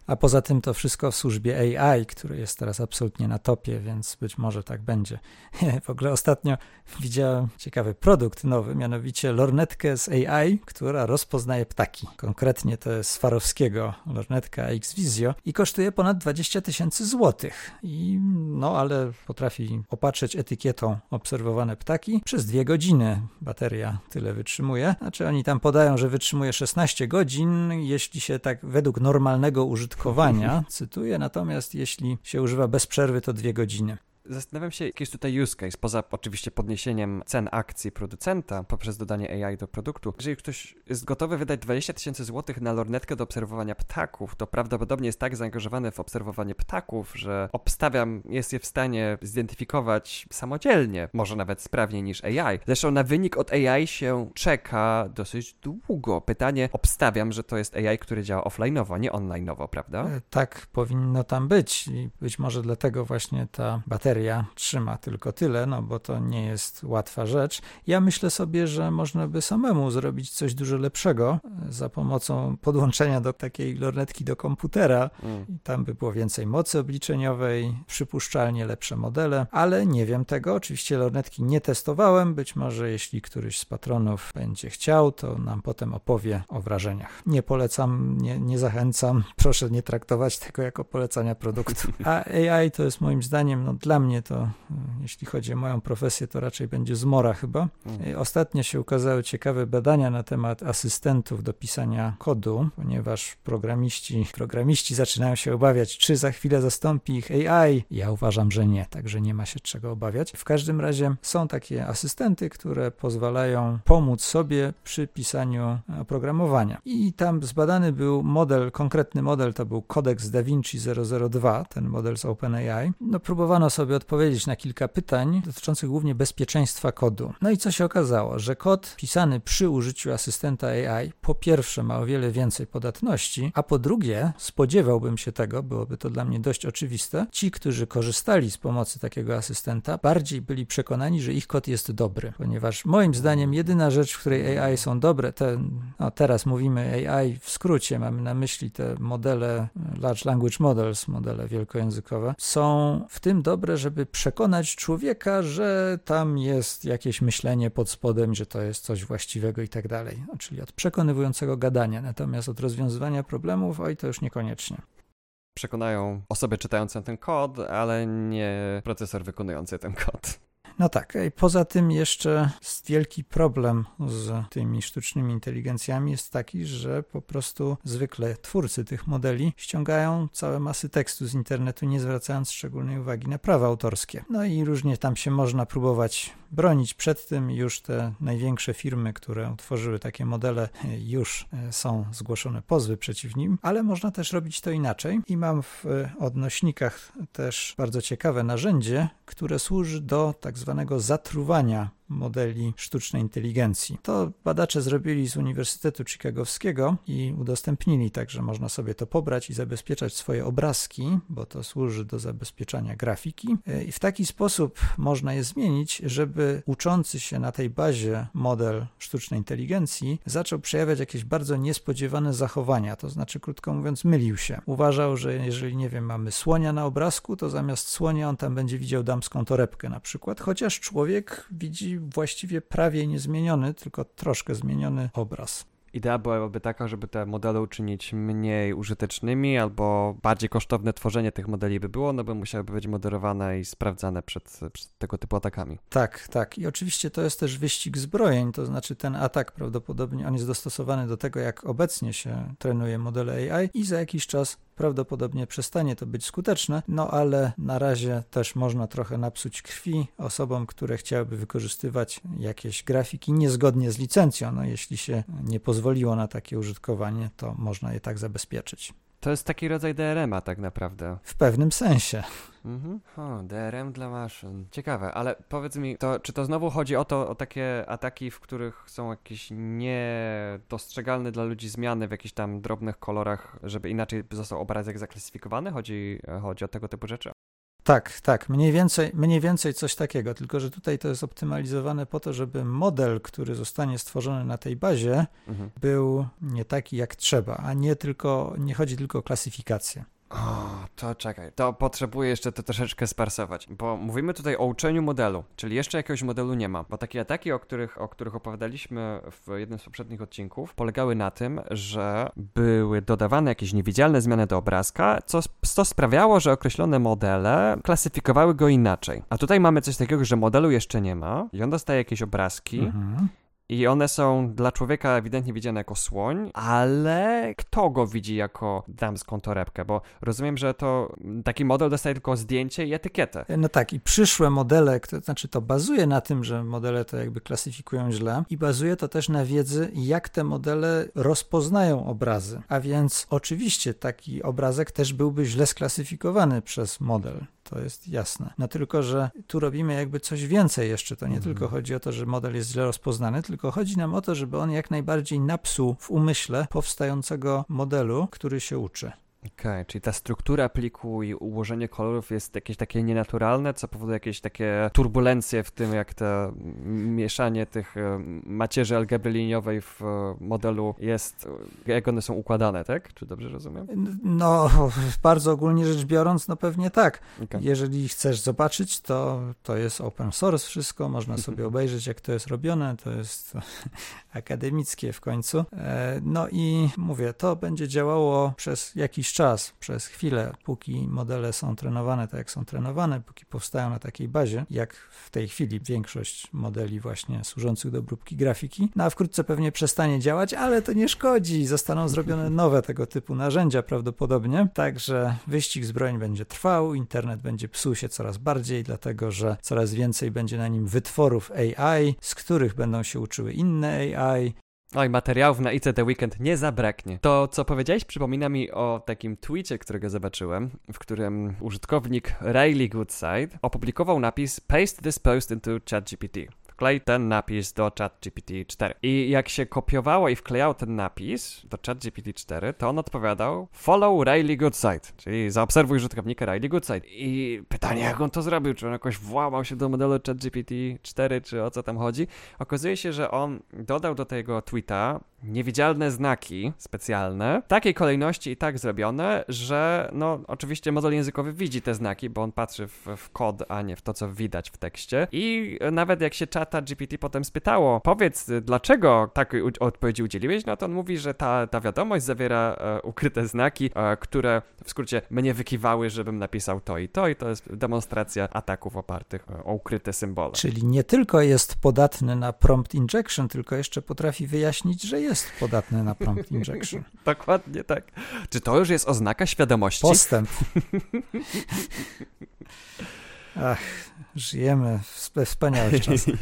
Speaker 2: A poza tym to wszystko w służbie AI, który jest teraz absolutnie na topie, więc być może tak będzie. (laughs) W ogóle ostatnio widziałem ciekawy produkt nowy, mianowicie lornetkę z AI, która rozpoznaje ptaki. Konkretnie to jest Swarowskiego lornetka X-Visio i kosztuje ponad 20 tysięcy złotych. I no, ale potrafi opatrzeć etykietą obserwowane ptaki przez dwie godziny. Bateria tyle wytrzymuje. Znaczy oni tam podają, że wytrzymuje 16 godzin, jeśli się tak według normalnego użytku użytkowania, cytuję, natomiast jeśli się używa bez przerwy, to dwie godziny.
Speaker 1: Zastanawiam się, jaki jest tutaj use case, poza oczywiście podniesieniem cen akcji producenta poprzez dodanie AI do produktu. Jeżeli ktoś jest gotowy wydać 20 tysięcy złotych na lornetkę do obserwowania ptaków, to prawdopodobnie jest tak zaangażowany w obserwowanie ptaków, że obstawiam, jest je w stanie zidentyfikować samodzielnie, może nawet sprawniej niż AI. Zresztą na wynik od AI się czeka dosyć długo. Pytanie, obstawiam, że to jest AI, który działa offline'owo, nie online'owo, prawda? E,
Speaker 2: tak powinno tam być i być może dlatego właśnie ta bateria bateria trzyma tylko tyle, no bo to nie jest łatwa rzecz. Ja myślę sobie, że można by samemu zrobić coś dużo lepszego e, za pomocą podłączenia do takiej lornetki do komputera. Mm. Tam by było więcej mocy obliczeniowej, przypuszczalnie lepsze modele, ale nie wiem tego. Oczywiście lornetki nie testowałem. Być może jeśli któryś z patronów będzie chciał, to nam potem opowie o wrażeniach. Nie polecam, nie, nie zachęcam. (laughs) Proszę nie traktować tego jako polecania produktu. (laughs) A AI to jest moim zdaniem no, dla mnie mnie to, jeśli chodzi o moją profesję, to raczej będzie zmora chyba. Mhm. Ostatnio się ukazały ciekawe badania na temat asystentów do pisania kodu, ponieważ programiści, programiści zaczynają się obawiać, czy za chwilę zastąpi ich AI. Ja uważam, że nie, także nie ma się czego obawiać. W każdym razie są takie asystenty, które pozwalają pomóc sobie przy pisaniu oprogramowania. I tam zbadany był model, konkretny model to był Codex Da Vinci 002, ten model z OpenAI. No próbowano sobie odpowiedzieć na kilka pytań dotyczących głównie bezpieczeństwa kodu. No i co się okazało, że kod pisany przy użyciu asystenta AI po pierwsze ma o wiele więcej podatności, a po drugie spodziewałbym się tego, byłoby to dla mnie dość oczywiste, ci, którzy korzystali z pomocy takiego asystenta, bardziej byli przekonani, że ich kod jest dobry, ponieważ moim zdaniem jedyna rzecz, w której AI są dobre, te, no teraz mówimy AI w skrócie, mamy na myśli te modele Large Language Models, modele wielkojęzykowe, są w tym dobre, żeby przekonać człowieka, że tam jest jakieś myślenie pod spodem, że to jest coś właściwego i tak dalej. No, czyli od przekonywującego gadania, natomiast od rozwiązywania problemów, oj, to już niekoniecznie
Speaker 1: przekonają osobę czytającą ten kod, ale nie procesor wykonujący ten kod.
Speaker 2: No tak, poza tym jeszcze wielki problem z tymi sztucznymi inteligencjami jest taki, że po prostu zwykle twórcy tych modeli ściągają całe masy tekstu z internetu, nie zwracając szczególnej uwagi na prawa autorskie. No i różnie tam się można próbować bronić przed tym. Już te największe firmy, które utworzyły takie modele, już e, są zgłoszone pozwy przeciw nim, ale można też robić to inaczej. I mam w odnośnikach też bardzo ciekawe narzędzie, które służy do tak zwanego zatruwania modeli sztucznej inteligencji. To badacze zrobili z Uniwersytetu Chicagowskiego i udostępnili, także można sobie to pobrać i zabezpieczać swoje obrazki, bo to służy do zabezpieczania grafiki. E, I w taki sposób można je zmienić, żeby uczący się na tej bazie model sztucznej inteligencji zaczął przejawiać jakieś bardzo niespodziewane zachowania, to znaczy, krótko mówiąc, mylił się. Uważał, że jeżeli, nie wiem, mamy słonia na obrazku, to zamiast słonia on tam będzie widział damską torebkę na przykład, chociaż człowiek widzi właściwie prawie niezmieniony, tylko troszkę zmieniony obraz.
Speaker 1: Idea byłaby taka, żeby te modele uczynić mniej użytecznymi albo bardziej kosztowne tworzenie tych modeli by było, no bo musiałyby być moderowane i sprawdzane przed, przed, tego typu atakami.
Speaker 2: Tak, tak. I oczywiście to jest też wyścig zbrojeń, to znaczy ten atak prawdopodobnie on jest dostosowany do tego, jak obecnie się trenuje modele AI i za jakiś czas prawdopodobnie przestanie to być skuteczne, no ale na razie też można trochę napsuć krwi osobom, które chciałyby wykorzystywać jakieś grafiki niezgodnie z licencją. No jeśli się nie pozwoliło na takie użytkowanie, to można je tak zabezpieczyć.
Speaker 1: To jest taki rodzaj DRM-a tak naprawdę.
Speaker 2: W pewnym sensie.
Speaker 1: Mhm. O, DRM dla maszyn. Ciekawe, ale powiedz mi, to, czy to znowu chodzi o to, o takie ataki, w których są jakieś niedostrzegalne dla ludzi zmiany w jakichś tam drobnych kolorach, żeby inaczej został obrazek zaklasyfikowany? Chodzi, chodzi o tego typu rzeczy?
Speaker 2: Tak, tak, mniej więcej, mniej więcej coś takiego, tylko że tutaj to jest optymalizowane po to, żeby model, który zostanie stworzony na tej bazie, mhm. był nie taki jak trzeba, a nie tylko, nie chodzi tylko o klasyfikację.
Speaker 1: O, to czekaj, to potrzebuję jeszcze to troszeczkę sparsować, bo mówimy tutaj o uczeniu modelu, czyli jeszcze jakiegoś modelu nie ma, bo takie ataki, o których, o których opowiadaliśmy w jednym z poprzednich odcinków, polegały na tym, że były dodawane jakieś niewidzialne zmiany do obrazka, co, sprawiało, że określone modele klasyfikowały go inaczej. A tutaj mamy coś takiego, że modelu jeszcze nie ma i on dostaje jakieś obrazki, mhm. I one są dla człowieka ewidentnie widziane jako słoń, ale kto go widzi jako damską torebkę? Bo rozumiem, że to taki model dostaje tylko zdjęcie i etykietę.
Speaker 2: No tak, i przyszłe modele, to znaczy to bazuje na tym, że modele to jakby klasyfikują źle i bazuje to też na wiedzy, jak te modele rozpoznają obrazy. A więc oczywiście taki obrazek też byłby źle sklasyfikowany przez model to jest jasne. No tylko, że tu robimy jakby coś więcej jeszcze. To nie mhm. tylko chodzi o to, że model jest źle rozpoznany, tylko chodzi nam o to, żeby on jak najbardziej napsuł w umyśle powstającego modelu, który się uczy.
Speaker 1: Okej, okay, czyli ta struktura pliku i ułożenie kolorów jest jakieś takie nienaturalne, co powoduje jakieś takie turbulencje w tym, jak to mieszanie tych e, macierzy algebry liniowej w e, modelu jest, jak one są układane, tak? Czy dobrze rozumiem?
Speaker 2: No, (laughs) bardzo ogólnie rzecz biorąc, no pewnie tak. Okay. Jeżeli chcesz zobaczyć, to to jest open source wszystko, można (laughs) sobie obejrzeć, jak to jest robione, to jest (laughs) akademickie w końcu. E, no i mówię, to będzie działało przez jakiś czas, przez chwilę, póki modele są trenowane tak, jak są trenowane, póki powstają na takiej bazie, jak w tej chwili większość modeli właśnie służących do obróbki grafiki. No a wkrótce pewnie przestanie działać, ale to nie szkodzi. Zostaną zrobione nowe tego typu narzędzia prawdopodobnie. Także wyścig zbrojeń będzie trwał, internet będzie psuł się coraz bardziej, dlatego że coraz więcej będzie na nim wytworów AI, z których będą się uczyły inne AI,
Speaker 1: Oj, materiałów na ICT Weekend nie zabraknie. To, co powiedziałeś, przypomina mi o takim tweetie, którego zobaczyłem, w którym użytkownik Riley Goodside opublikował napis Paste this post into ChatGPT wklej ten napis do ChatGPT 4. I jak się kopiowało i wklejało ten napis do ChatGPT 4, to on odpowiadał follow Riley Goodside, czyli zaobserwuj użytkownika Riley Goodside. I pytanie, jak on to zrobił? Czy on jakoś włamał się do modelu ChatGPT 4, czy o co tam chodzi? Okazuje się, że on dodał do tego tweeta niewidzialne znaki specjalne, w takiej kolejności i tak zrobione, że no oczywiście model językowy widzi te znaki, bo on patrzy w, w kod, a nie w to, co widać w tekście. I nawet jak się czata GPT potem spytało, powiedz, dlaczego takiej odpowiedzi udzieliłeś, no to on mówi, że ta, ta wiadomość zawiera e, ukryte znaki, e, które w skrócie mnie wykiwały, żebym napisał to i to i to jest demonstracja ataków opartych e, o ukryte symbole.
Speaker 2: Czyli nie tylko jest podatny na prompt injection, tylko jeszcze potrafi wyjaśnić, że jest jest podatny na prompt injection. (laughs)
Speaker 1: Dokładnie tak. Czy to już jest oznaka świadomości?
Speaker 2: Postęp. (laughs) Ach, żyjemy we wspaniałych (laughs) czasach.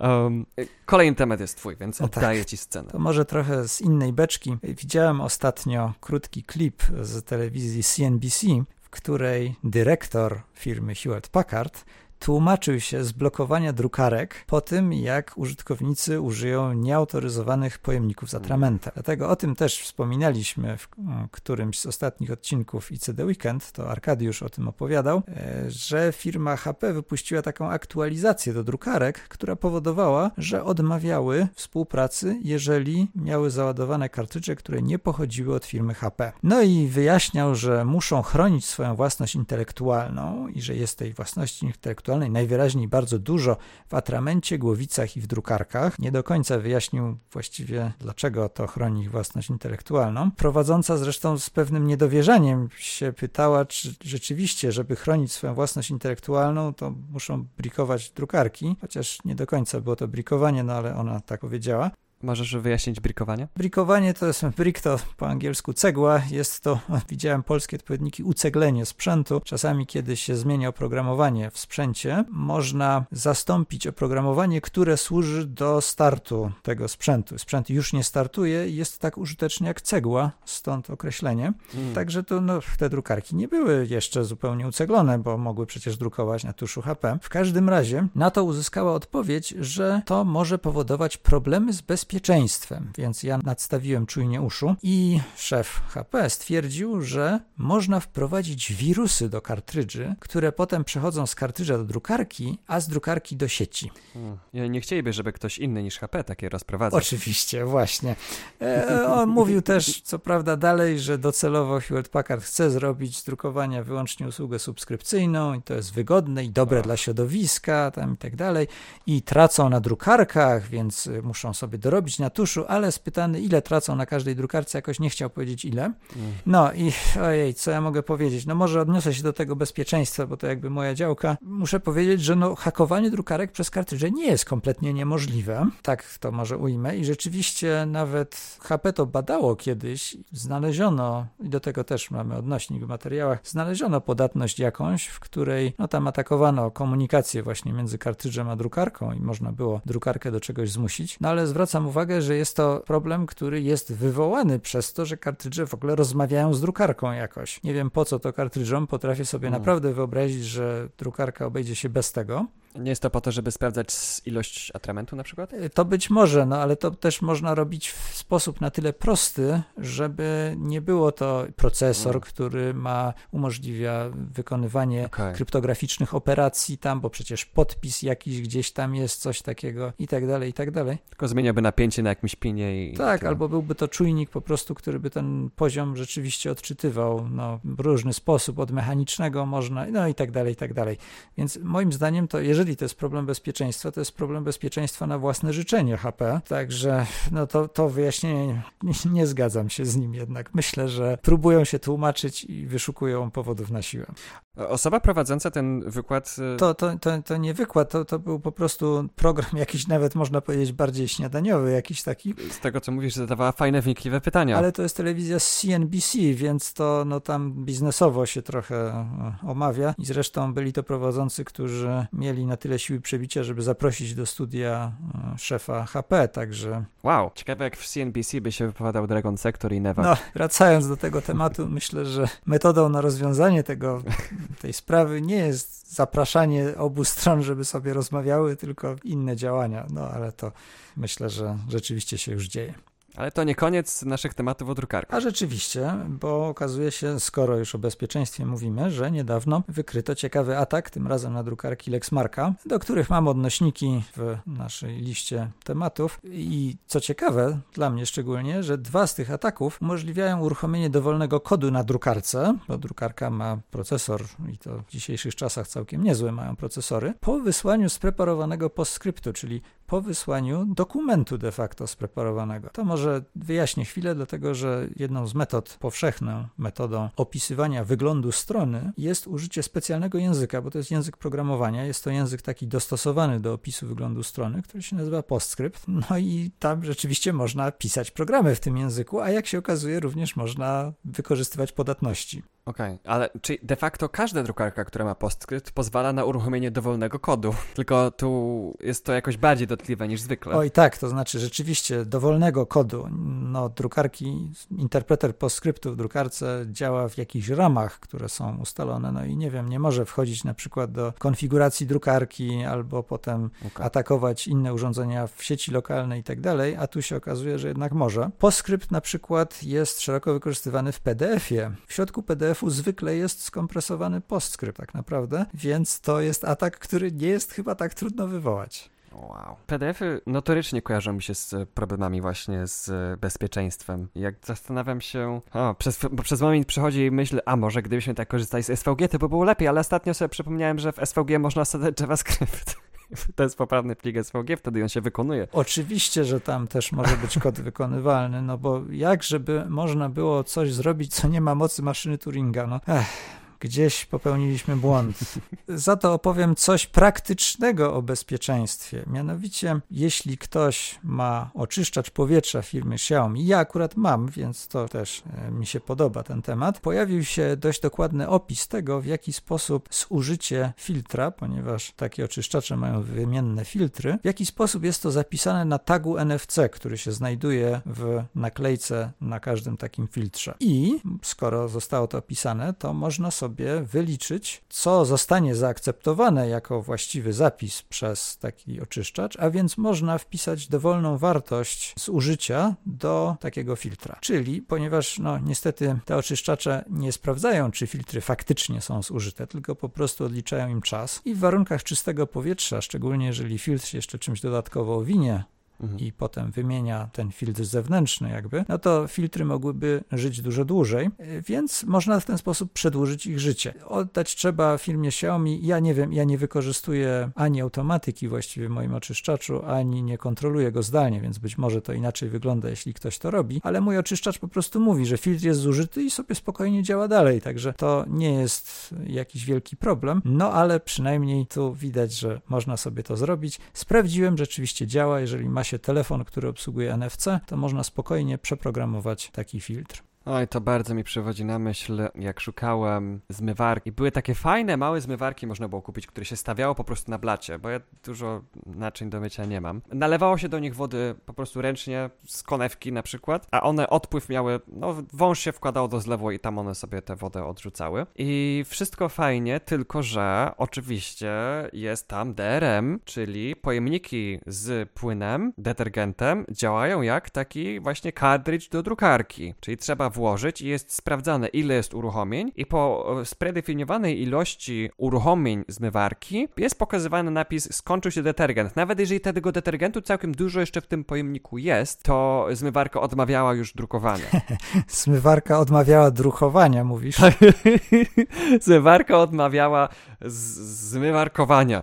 Speaker 1: Um, kolejny temat jest twój, więc no oddaję tak. ci scenę.
Speaker 2: To może trochę z innej beczki. Widziałem ostatnio krótki klip z telewizji CNBC, w której dyrektor firmy Hewlett Packard tłumaczył się z blokowania drukarek po tym, jak użytkownicy użyją nieautoryzowanych pojemników z atramentem. Dlatego o tym też wspominaliśmy w którymś z ostatnich odcinków ICD Weekend, to Arkadiusz o tym opowiadał, e, że firma HP wypuściła taką aktualizację do drukarek, która powodowała, że odmawiały współpracy, jeżeli miały załadowane kartridże, które nie pochodziły od firmy HP. No i wyjaśniał, że muszą chronić swoją własność intelektualną i że jest tej własności intelektualnej najwyraźniej bardzo dużo w atramencie, głowicach i w drukarkach. Nie do końca wyjaśnił właściwie, dlaczego to chroni ich własność intelektualną. Prowadząca zresztą z pewnym niedowierzaniem się pytała, czy rzeczywiście, żeby chronić swoją własność intelektualną, to muszą brikować drukarki, chociaż nie do końca było to brikowanie, no ale ona tak powiedziała.
Speaker 1: Możesz wyjaśnić brikowanie?
Speaker 2: Brikowanie to jest, brick to po angielsku cegła, jest to, (laughs) widziałem polskie odpowiedniki, uceglenie sprzętu. Czasami, kiedy się zmienia oprogramowanie w sprzęcie, można zastąpić oprogramowanie, które służy do startu tego sprzętu. Sprzęt już nie startuje i jest tak użyteczny jak cegła, stąd określenie. Mm. Także to no, te drukarki nie były jeszcze zupełnie uceglone, bo mogły przecież drukować na tuszu HP. W każdym razie na to uzyskała odpowiedź, że to może powodować problemy z bezpieczeństwem bezpieczeństwem, więc ja nadstawiłem czujnie uszu i szef HP stwierdził, że można wprowadzić wirusy do kartrydży, które potem przechodzą z kartrydża do drukarki, a z drukarki do sieci.
Speaker 1: Hmm. Nie chcieliby, żeby ktoś inny niż HP takie rozprowadzał.
Speaker 2: Oczywiście, właśnie. E, on mówił też, co prawda, dalej, że docelowo Hewlett Packard chce zrobić z drukowania wyłącznie usługę subskrypcyjną i to jest wygodne i dobre dla środowiska tam i tak dalej. I tracą na drukarkach, więc muszą sobie dorobić robić na tuszu, ale spytany, ile tracą na każdej drukarce, jakoś nie chciał powiedzieć ile. Mm. No i (laughs) ojej, co ja mogę powiedzieć? No może odniosę się do tego bezpieczeństwa, bo to jakby moja działka. Muszę powiedzieć, że no hakowanie drukarek przez kartridże nie jest kompletnie niemożliwe. Tak to może ujmę. I rzeczywiście nawet HP to badało kiedyś. Znaleziono, i do tego też mamy odnośnik w materiałach, znaleziono podatność jakąś, w której no tam atakowano komunikację właśnie między kartridżem a drukarką i można było drukarkę do czegoś zmusić. No ale zwracam uwagę, uwagę, że jest to problem, który jest wywołany przez to, że kartridże w ogóle rozmawiają z drukarką jakoś. Nie wiem po co to kartridżom, potrafię sobie hmm. naprawdę wyobrazić, że drukarka obejdzie się bez tego.
Speaker 1: Nie jest to po to, żeby sprawdzać ilość atramentu na przykład?
Speaker 2: E, to być może, no ale to też można robić w sposób na tyle prosty, żeby nie było to procesor, mm. który ma, umożliwia wykonywanie okay. kryptograficznych operacji tam, bo przecież podpis jakiś gdzieś tam jest, coś takiego i tak dalej, i tak dalej.
Speaker 1: Tylko zmieniałby napięcie na jakimś pinie i...
Speaker 2: Tak, albo byłby to czujnik po prostu, który by ten poziom rzeczywiście odczytywał, no w różny sposób, od mechanicznego można, no i tak dalej, i tak dalej. Więc moim zdaniem to, jeżeli jeżeli to jest problem bezpieczeństwa, to jest problem bezpieczeństwa na własne życzenie HP. Także no to, to wyjaśnienie nie, (laughs) nie zgadzam się z nim jednak. Myślę, że próbują się tłumaczyć i wyszukują powodów na siłę.
Speaker 1: Osoba prowadząca ten wykład.
Speaker 2: Y, to, to, to, to nie wykład, to, to był po prostu program jakiś, nawet można powiedzieć, bardziej śniadaniowy, jakiś taki.
Speaker 1: Z tego co mówisz, zadawała fajne, wnikliwe pytania.
Speaker 2: Ale to jest telewizja z CNBC, więc to no, tam biznesowo się trochę e, omawia. I zresztą byli to prowadzący, którzy mieli na tyle siły przebicia, żeby zaprosić do studia e, szefa HP, także...
Speaker 1: Wow, ciekawe jak w CNBC by się wypowiadał Dragon Sector i Neva.
Speaker 2: No, wracając do tego tematu, (laughs) myślę, że metodą na rozwiązanie tego, (laughs) tej sprawy nie jest zapraszanie obu stron, żeby sobie rozmawiały, tylko inne działania. No, ale to myślę, że rzeczywiście się już dzieje.
Speaker 1: Ale to nie koniec naszych tematów o drukarkach.
Speaker 2: A rzeczywiście, bo okazuje się, skoro już o bezpieczeństwie mówimy, że niedawno wykryto ciekawy atak, tym razem na drukarki Lexmarka, do których mam odnośniki w naszej liście tematów. I co ciekawe, dla mnie szczególnie, że dwa z tych ataków umożliwiają uruchomienie dowolnego kodu na drukarce, bo drukarka ma procesor i to w dzisiejszych czasach całkiem niezłe mają procesory, po wysłaniu spreparowanego postscriptu, czyli po wysłaniu dokumentu de facto spreparowanego. To może wyjaśnię chwilę, dlatego że jedną z metod, powszechną metodą opisywania wyglądu strony jest użycie specjalnego języka, bo to jest język programowania. Jest to język taki dostosowany do opisu wyglądu strony, który się nazywa PostScript. No i tam rzeczywiście można pisać programy w tym języku, a jak się okazuje, również można wykorzystywać podatności.
Speaker 1: Okej, okay. ale czy de facto każda drukarka, która ma PostScript pozwala na uruchomienie dowolnego kodu, (laughs) tylko tu jest to jakoś bardziej dotkliwe niż zwykle.
Speaker 2: Oj tak, to znaczy rzeczywiście dowolnego kodu. No drukarki, interpreter PostScriptu w drukarce działa w jakichś ramach, które są ustalone, no i nie wiem, nie może wchodzić na przykład do konfiguracji drukarki albo potem okay. atakować inne urządzenia w sieci lokalnej i tak dalej, a tu się okazuje, że jednak może. PostScript na przykład jest szeroko wykorzystywany w PDF-ie. W środku PDF-u zwykle jest skompresowany PostScript tak naprawdę, więc to jest atak, który nie jest chyba tak trudno wywołać.
Speaker 1: Wow. PDF-y notorycznie kojarzą mi się z problemami właśnie z bezpieczeństwem. Jak zastanawiam się, o, przez, bo przez moment przychodzi myśl, a może gdybyśmy tak korzystali z SVG, to by było lepiej, ale ostatnio sobie przypomniałem, że w SVG można wsadzać JavaScript. To jest poprawny plik SVG, wtedy on się wykonuje.
Speaker 2: Oczywiście, że tam też może być kod wykonywalny, no bo jak żeby można było coś zrobić, co nie ma mocy maszyny Turinga, no. Ech gdzieś popełniliśmy błąd. Za to opowiem coś praktycznego o bezpieczeństwie. Mianowicie, jeśli ktoś ma oczyszczacz powietrza firmy Xiaomi, ja akurat mam, więc to też e, mi się podoba ten temat, pojawił się dość dokładny opis tego, w jaki sposób zużycie filtra, ponieważ takie oczyszczacze mają wymienne filtry, w jaki sposób jest to zapisane na tagu NFC, który się znajduje w naklejce na każdym takim filtrze. I skoro zostało to opisane, to można sobie sobie wyliczyć, co zostanie zaakceptowane jako właściwy zapis przez taki oczyszczacz, a więc można wpisać dowolną wartość zużycia do takiego filtra. Czyli, ponieważ no, niestety te oczyszczacze nie sprawdzają, czy filtry faktycznie są zużyte, tylko po prostu odliczają im czas i w warunkach czystego powietrza, szczególnie jeżeli filtr się jeszcze czymś dodatkowo owinie, mhm. i potem wymienia ten filtr zewnętrzny jakby, no to filtry mogłyby żyć dużo dłużej, więc można w ten sposób przedłużyć ich życie. Oddać trzeba firmie Xiaomi, ja nie wiem, ja nie wykorzystuję ani automatyki właściwie w moim oczyszczaczu, ani nie kontroluję go zdalnie, więc być może to inaczej wygląda, jeśli ktoś to robi, ale mój oczyszczacz po prostu mówi, że filtr jest zużyty i sobie spokojnie działa dalej, także to nie jest jakiś wielki problem, no ale przynajmniej tu widać, że można sobie to zrobić. Sprawdziłem, rzeczywiście działa, jeżeli ma się telefon, który obsługuje NFC, to można spokojnie przeprogramować taki filtr.
Speaker 1: Oj, to bardzo mi przywodzi na myśl, jak szukałem zmywarki. Były takie fajne, małe zmywarki, można było kupić, które się stawiało po prostu na blacie, bo ja dużo naczyń do mycia nie mam. Nalewało się do nich wody po prostu ręcznie, z konewki na przykład, a one odpływ miały, no wąż się wkładał do zlewu i tam one sobie tę wodę odrzucały. I wszystko fajnie, tylko że oczywiście jest tam DRM, czyli pojemniki z płynem, detergentem, działają jak taki właśnie cartridge do drukarki, czyli trzeba włożyć i jest sprawdzane, ile jest uruchomień i po e, spredefiniowanej ilości uruchomień zmywarki jest pokazywany napis skończył się detergent. Nawet jeżeli tego detergentu całkiem dużo jeszcze w tym pojemniku jest, to zmywarka odmawiała już drukowania. (laughs)
Speaker 2: zmywarka odmawiała drukowania, mówisz? (laughs)
Speaker 1: zmywarka odmawiała zmywarkowania.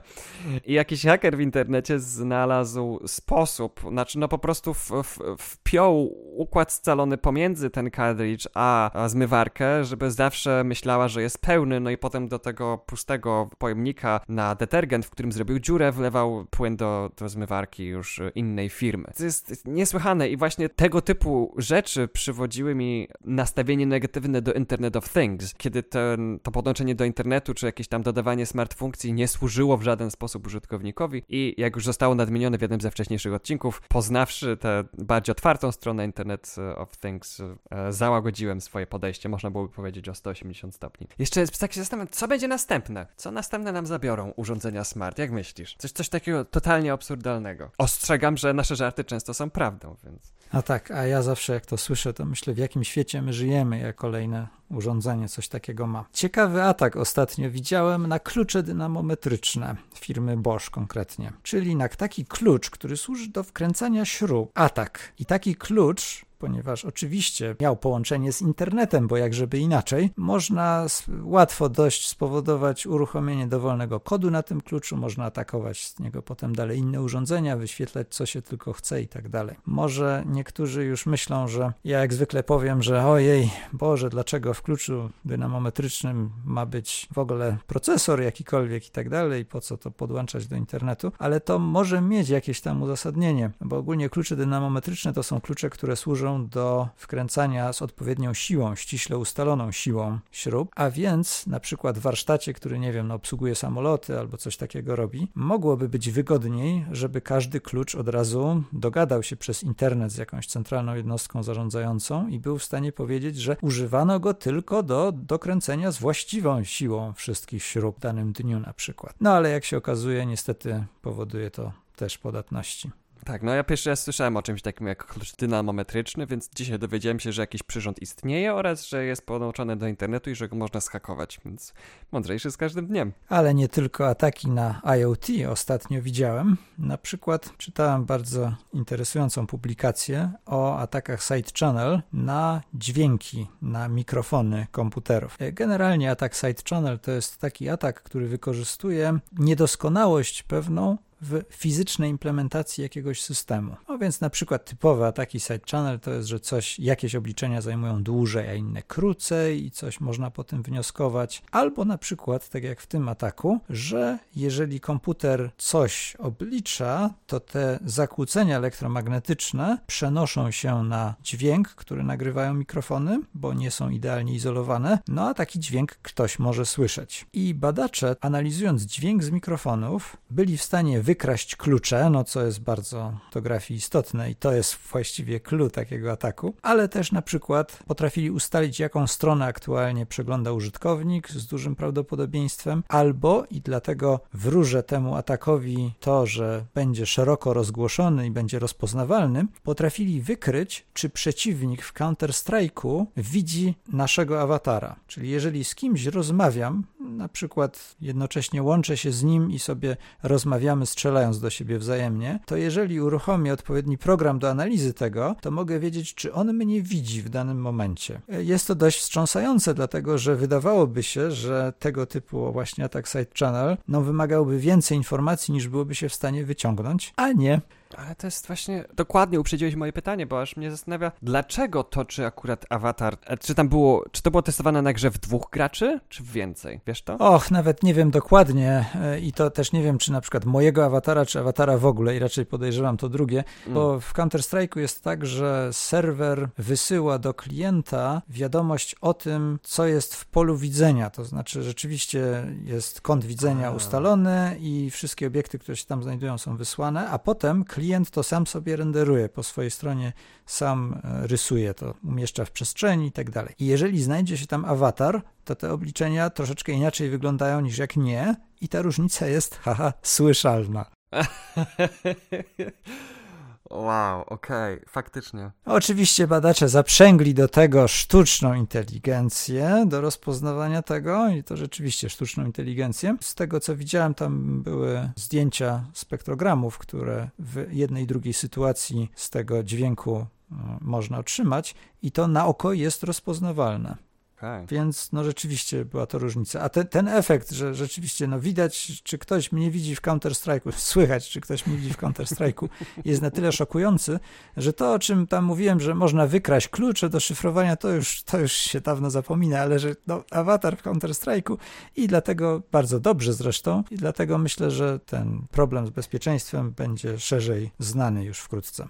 Speaker 1: I jakiś haker w internecie znalazł sposób, znaczy no po prostu w, w, wpiął układ scalony pomiędzy ten cartridge a, a zmywarkę, żeby zawsze myślała, że jest pełny, no i potem do tego pustego pojemnika na detergent, w którym zrobił dziurę, wlewał płyn do, do zmywarki już innej firmy. To jest niesłychane i właśnie tego typu rzeczy przywodziły mi nastawienie negatywne do Internet of Things, kiedy ten, to podłączenie do internetu, czy jakieś tam dodawanie smart funkcji nie służyło w żaden sposób użytkownikowi i jak już zostało nadmienione w jednym ze wcześniejszych odcinków, poznawszy tę bardziej otwartą stronę Internet of Things, e, załagodziłem swoje podejście, można byłoby powiedzieć o 180 stopni. Jeszcze tak się zastanawiam, co będzie następne? Co następne nam zabiorą urządzenia smart? Jak myślisz? Coś, coś takiego totalnie absurdalnego. Ostrzegam, że nasze żarty często są prawdą, więc...
Speaker 2: A tak, a ja zawsze jak to słyszę, to myślę, w jakim świecie my żyjemy, jak kolejne urządzenie coś takiego ma. Ciekawy atak ostatnio widziałem na klucze dynamometryczne firmy Bosch konkretnie, czyli na taki klucz, który służy do wkręcania śrub. Atak. I taki klucz ponieważ oczywiście miał połączenie z internetem, bo jak żeby inaczej, można łatwo dość spowodować uruchomienie dowolnego kodu na tym kluczu, można atakować z niego potem dalej inne urządzenia, wyświetlać co się tylko chce i tak dalej. Może niektórzy już myślą, że ja jak zwykle powiem, że ojej, Boże, dlaczego w kluczu dynamometrycznym ma być w ogóle procesor jakikolwiek i tak dalej, po co to podłączać do internetu, ale to może mieć jakieś tam uzasadnienie, bo ogólnie klucze dynamometryczne to są klucze, które służą do wkręcania z odpowiednią siłą, ściśle ustaloną siłą śrub, a więc na przykład w warsztacie, który nie wiem, no, obsługuje samoloty albo coś takiego robi, mogłoby być wygodniej, żeby każdy klucz od razu dogadał się przez internet z jakąś centralną jednostką zarządzającą i był w stanie powiedzieć, że używano go tylko do dokręcenia z właściwą siłą wszystkich śrub w danym dniu na przykład. No ale jak się okazuje, niestety powoduje to też podatności.
Speaker 1: Tak, no ja pierwszy raz słyszałem o czymś takim jak klucz dynamometryczny, więc dzisiaj dowiedziałem się, że jakiś przyrząd istnieje oraz, że jest podłączony do internetu i że go można schakować, więc mądrzejszy z każdym dniem.
Speaker 2: Ale nie tylko ataki na IoT ostatnio widziałem. Na przykład czytałem bardzo interesującą publikację o atakach Side Channel na dźwięki, na mikrofony komputerów. Generalnie atak Side Channel to jest taki atak, który wykorzystuje niedoskonałość pewną w fizycznej implementacji jakiegoś systemu. No więc na przykład typowe ataki side channel to jest, że coś, jakieś obliczenia zajmują dłużej, a inne krócej i coś można po tym wnioskować. Albo na przykład, tak jak w tym ataku, że jeżeli komputer coś oblicza, to te zakłócenia elektromagnetyczne przenoszą się na dźwięk, który nagrywają mikrofony, bo nie są idealnie izolowane, no a taki dźwięk ktoś może słyszeć. I badacze, analizując dźwięk z mikrofonów, byli w stanie wy wykraść klucze, no co jest bardzo w fotografii istotne i to jest właściwie clue takiego ataku, ale też na przykład potrafili ustalić, jaką stronę aktualnie przegląda użytkownik z dużym prawdopodobieństwem, albo i dlatego wróżę temu atakowi to, że będzie szeroko rozgłoszony i będzie rozpoznawalny, potrafili wykryć, czy przeciwnik w Counter-Strike'u widzi naszego awatara. Czyli jeżeli z kimś rozmawiam, na przykład jednocześnie łączę się z nim i sobie rozmawiamy, strzelając do siebie wzajemnie, to jeżeli uruchomię odpowiedni program do analizy tego, to mogę wiedzieć, czy on mnie widzi w danym momencie. Jest to dość wstrząsające, dlatego że wydawałoby się, że tego typu właśnie atak side channel no, wymagałby więcej informacji niż byłoby się w stanie wyciągnąć, a nie.
Speaker 1: Ale to jest właśnie, dokładnie uprzedziłeś moje pytanie, bo aż mnie zastanawia, dlaczego toczy akurat awatar, czy tam było, czy to było testowane na grze w dwóch graczy, czy w więcej, wiesz to?
Speaker 2: Och, nawet nie wiem dokładnie e, i to też nie wiem, czy na przykład mojego awatara, czy awatara w ogóle i raczej podejrzewam to drugie, mm. bo w Counter-Strike'u jest tak, że serwer wysyła do klienta wiadomość o tym, co jest w polu widzenia, to znaczy rzeczywiście jest kąt widzenia a. ustalony i wszystkie obiekty, które się tam znajdują są wysłane, a potem klient klient to sam sobie renderuje po swojej stronie, sam e, rysuje to, umieszcza w przestrzeni i tak dalej. I jeżeli znajdzie się tam awatar, to te obliczenia troszeczkę inaczej wyglądają niż jak nie i ta różnica jest, haha, słyszalna. (laughs)
Speaker 1: Wow, okej, okay, faktycznie.
Speaker 2: Oczywiście badacze zaprzęgli do tego sztuczną inteligencję, do rozpoznawania tego i to rzeczywiście sztuczną inteligencję. Z tego co widziałem, tam były zdjęcia spektrogramów, które w jednej i drugiej sytuacji z tego dźwięku e, można otrzymać i to na oko jest rozpoznawalne. Okay. Więc no rzeczywiście była to różnica. A te, ten efekt, że rzeczywiście no widać, czy ktoś mnie widzi w Counter-Strike'u, (laughs) słychać, czy ktoś mnie widzi w Counter-Strike'u, jest na tyle szokujący, że to, o czym tam mówiłem, że można wykraść klucze do szyfrowania, to już, to już się dawno zapomina, ale że no, awatar w Counter-Strike'u i dlatego bardzo dobrze zresztą, i dlatego myślę, że ten problem z bezpieczeństwem będzie szerzej znany już wkrótce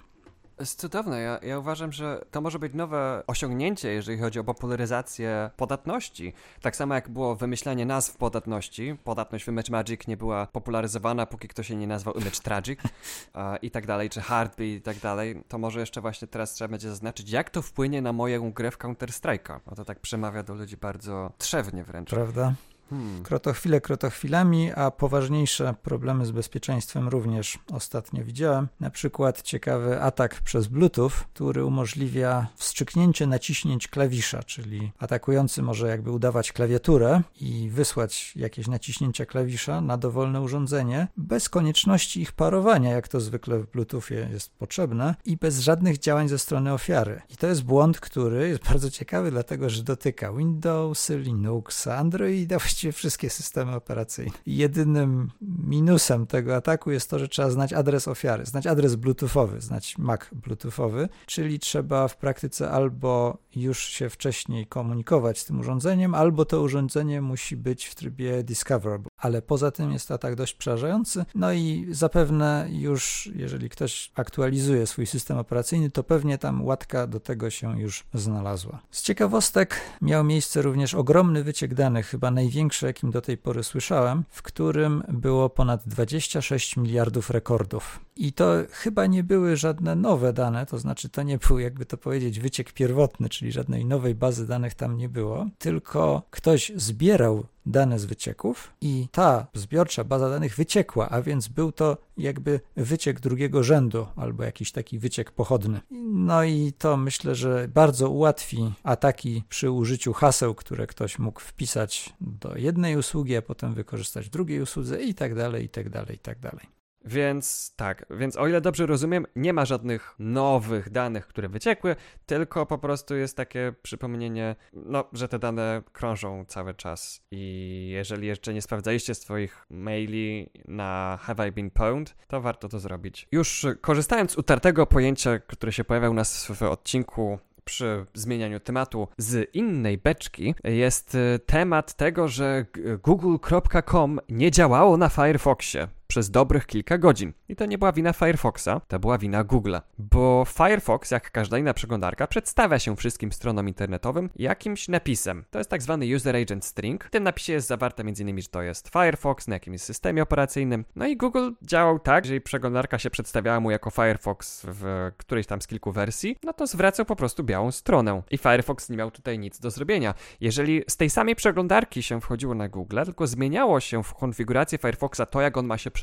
Speaker 1: jest cudowne. Ja, ja uważam, że to może być nowe osiągnięcie, jeżeli chodzi o popularyzację podatności. Tak samo jak było wymyślanie nazw podatności. Podatność w Image Magic nie była popularyzowana, póki ktoś się nie nazwał Image Tragic (laughs) i tak dalej, czy Heartbeat i tak dalej. To może jeszcze właśnie teraz trzeba będzie zaznaczyć, jak to wpłynie na moją grę w Counter-Strike'a. Bo to tak przemawia do ludzi bardzo trzewnie wręcz.
Speaker 2: Prawda? Hmm. Krotochwile krotochwilami, a poważniejsze problemy z bezpieczeństwem również ostatnio widziałem. Na przykład ciekawy atak przez Bluetooth, który umożliwia wstrzyknięcie naciśnięć klawisza, czyli atakujący może jakby udawać klawiaturę i wysłać jakieś naciśnięcia klawisza na dowolne urządzenie bez konieczności ich parowania, jak to zwykle w Bluetoothie jest potrzebne i bez żadnych działań ze strony ofiary. I to jest błąd, który jest (laughs) bardzo ciekawy, dlatego że dotyka Windowsy, Linuxa, Androida, właściwie wszystkie systemy operacyjne. Jedynym minusem tego ataku jest to, że trzeba znać adres ofiary, znać adres bluetoothowy, znać MAC bluetoothowy, czyli trzeba w praktyce albo już się wcześniej komunikować z tym urządzeniem, albo to urządzenie musi być w trybie discoverable. Ale poza tym jest atak dość przerażający. No i zapewne już, jeżeli ktoś aktualizuje swój system operacyjny, to pewnie tam łatka do tego się już znalazła. Z ciekawostek miał miejsce również ogromny wyciek danych, chyba największy, jakim do tej pory słyszałem, w którym było ponad 26 miliardów rekordów. I to chyba nie były żadne nowe dane, to znaczy to nie był, jakby to powiedzieć, wyciek pierwotny, czyli żadnej nowej bazy danych tam nie było, tylko ktoś zbierał dane z wycieków i ta zbiorcza baza danych wyciekła, a więc był to jakby wyciek drugiego rzędu albo jakiś taki wyciek pochodny. No i to myślę, że bardzo ułatwi ataki przy użyciu haseł, które ktoś mógł wpisać do jednej usługi, a potem wykorzystać w drugiej usłudze i tak dalej, i tak dalej, i tak dalej.
Speaker 1: Więc tak, więc o ile dobrze rozumiem, nie ma żadnych nowych danych, które wyciekły, tylko po prostu jest takie przypomnienie, no, że te dane krążą cały czas. I jeżeli jeszcze nie sprawdzaliście swoich maili na Have I Been Pwned, to warto to zrobić. Już korzystając z utartego pojęcia, które się pojawiał u nas w odcinku przy zmienianiu tematu z innej beczki jest temat tego, że google.com nie działało na Firefoxie przez dobrych kilka godzin. I to nie była wina Firefoxa, to była wina Google'a. Bo Firefox, jak każda inna przeglądarka, przedstawia się wszystkim stronom internetowym jakimś napisem. To jest tak zwany User Agent String. W tym napisie jest zawarte m.in., że to jest Firefox na jakimś systemie operacyjnym. No i Google działał tak, że przeglądarka się przedstawiała mu jako Firefox w którejś tam z kilku wersji, no to zwracał po prostu białą stronę. I Firefox nie miał tutaj nic do zrobienia. Jeżeli z tej samej przeglądarki się wchodziło na Google, tylko zmieniało się w konfiguracji Firefoxa to, jak on ma się przedstawiać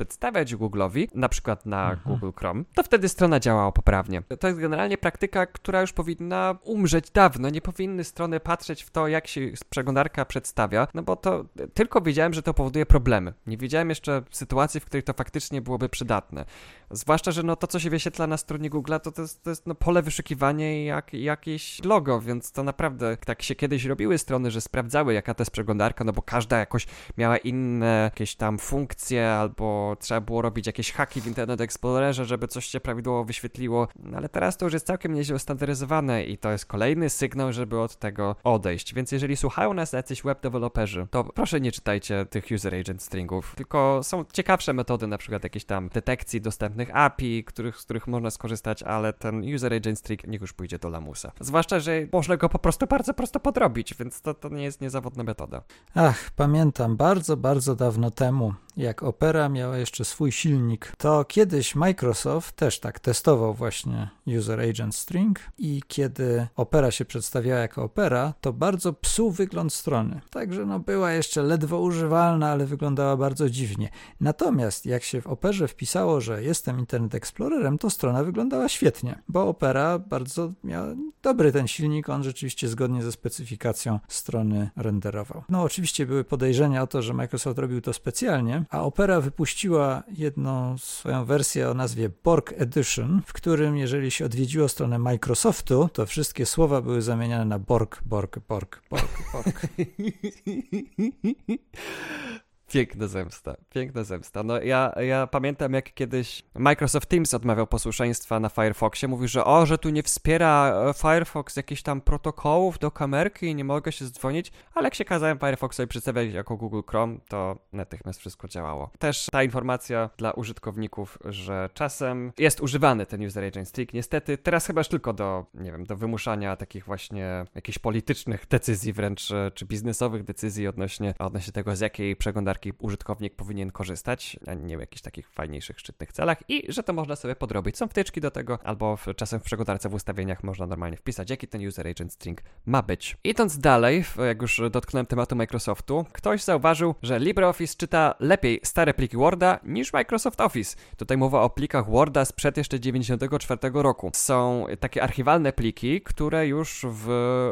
Speaker 1: Google'owi, na przykład na mhm. Google Chrome, to wtedy strona działała poprawnie. To jest generalnie praktyka, która już powinna umrzeć dawno. Nie powinny strony patrzeć w to, jak się przeglądarka przedstawia, no bo to tylko wiedziałem, że to powoduje problemy. Nie wiedziałem jeszcze sytuacji, w której to faktycznie byłoby przydatne. Zwłaszcza, że no to, co się wyświetla na stronie Google'a, to, to jest, to jest no pole wyszukiwania i jak, jakieś logo, więc to naprawdę tak się kiedyś robiły strony, że sprawdzały, jaka to jest przeglądarka, no bo każda jakoś miała inne jakieś tam funkcje albo trzeba było robić jakieś haki w Internet Explorerze, żeby coś się prawidłowo wyświetliło, no ale teraz to już jest całkiem nieźle ustandaryzowane i to jest kolejny sygnał, żeby od tego odejść. Więc jeżeli słuchają nas jacyś web developerzy, to proszę nie czytajcie tych user agent stringów, tylko są ciekawsze metody, na przykład jakieś tam detekcji dostępnych API, których, z których można skorzystać, ale ten user agent string niech już pójdzie do lamusa. Zwłaszcza, że można go po prostu bardzo prosto podrobić, więc to, to nie jest niezawodna metoda.
Speaker 2: Ach, pamiętam bardzo, bardzo dawno temu jak Opera miała jeszcze swój silnik, to kiedyś Microsoft też tak testował właśnie User Agent String i kiedy Opera się przedstawiała jako Opera, to bardzo psuł wygląd strony. Także no była jeszcze ledwo używalna, ale wyglądała bardzo dziwnie. Natomiast jak się w Operze wpisało, że jestem Internet Explorerem, to strona wyglądała świetnie, bo Opera bardzo miała dobry ten silnik, on rzeczywiście zgodnie ze specyfikacją strony renderował. No oczywiście były podejrzenia o to, że Microsoft robił to specjalnie, a Opera wypuściła jedną swoją wersję o nazwie Borg Edition, w którym jeżeli się odwiedziło stronę Microsoftu, to wszystkie słowa były zamieniane na Borg, Borg, Borg, Borg, Borg. (laughs)
Speaker 1: Piękna zemsta, piękna zemsta. No ja, ja pamiętam jak kiedyś Microsoft Teams odmawiał posłuszeństwa na Firefoxie, mówił, że o, że tu nie wspiera e, Firefox jakichś tam protokołów do kamerki i nie mogę się zdzwonić, ale jak się kazałem Firefoxowi przedstawiać jako Google Chrome, to natychmiast wszystko działało. Też ta informacja dla użytkowników, że czasem jest używany ten user agent string, niestety teraz chyba już tylko do, nie wiem, do wymuszania takich właśnie jakichś politycznych decyzji wręcz, e, czy biznesowych decyzji odnośnie, odnośnie tego, z jakiej przeglądarki przeglądarki użytkownik powinien korzystać, a nie w jakichś takich fajniejszych, szczytnych celach i że to można sobie podrobić. Są wtyczki do tego, albo w, czasem w przeglądarce w ustawieniach można normalnie wpisać, jaki ten user agent string ma być. Idąc dalej, jak już dotknąłem tematu Microsoftu, ktoś zauważył, że LibreOffice czyta lepiej stare pliki Worda niż Microsoft Office. Tutaj mowa o plikach Worda sprzed jeszcze 94 roku. Są takie archiwalne pliki, które już w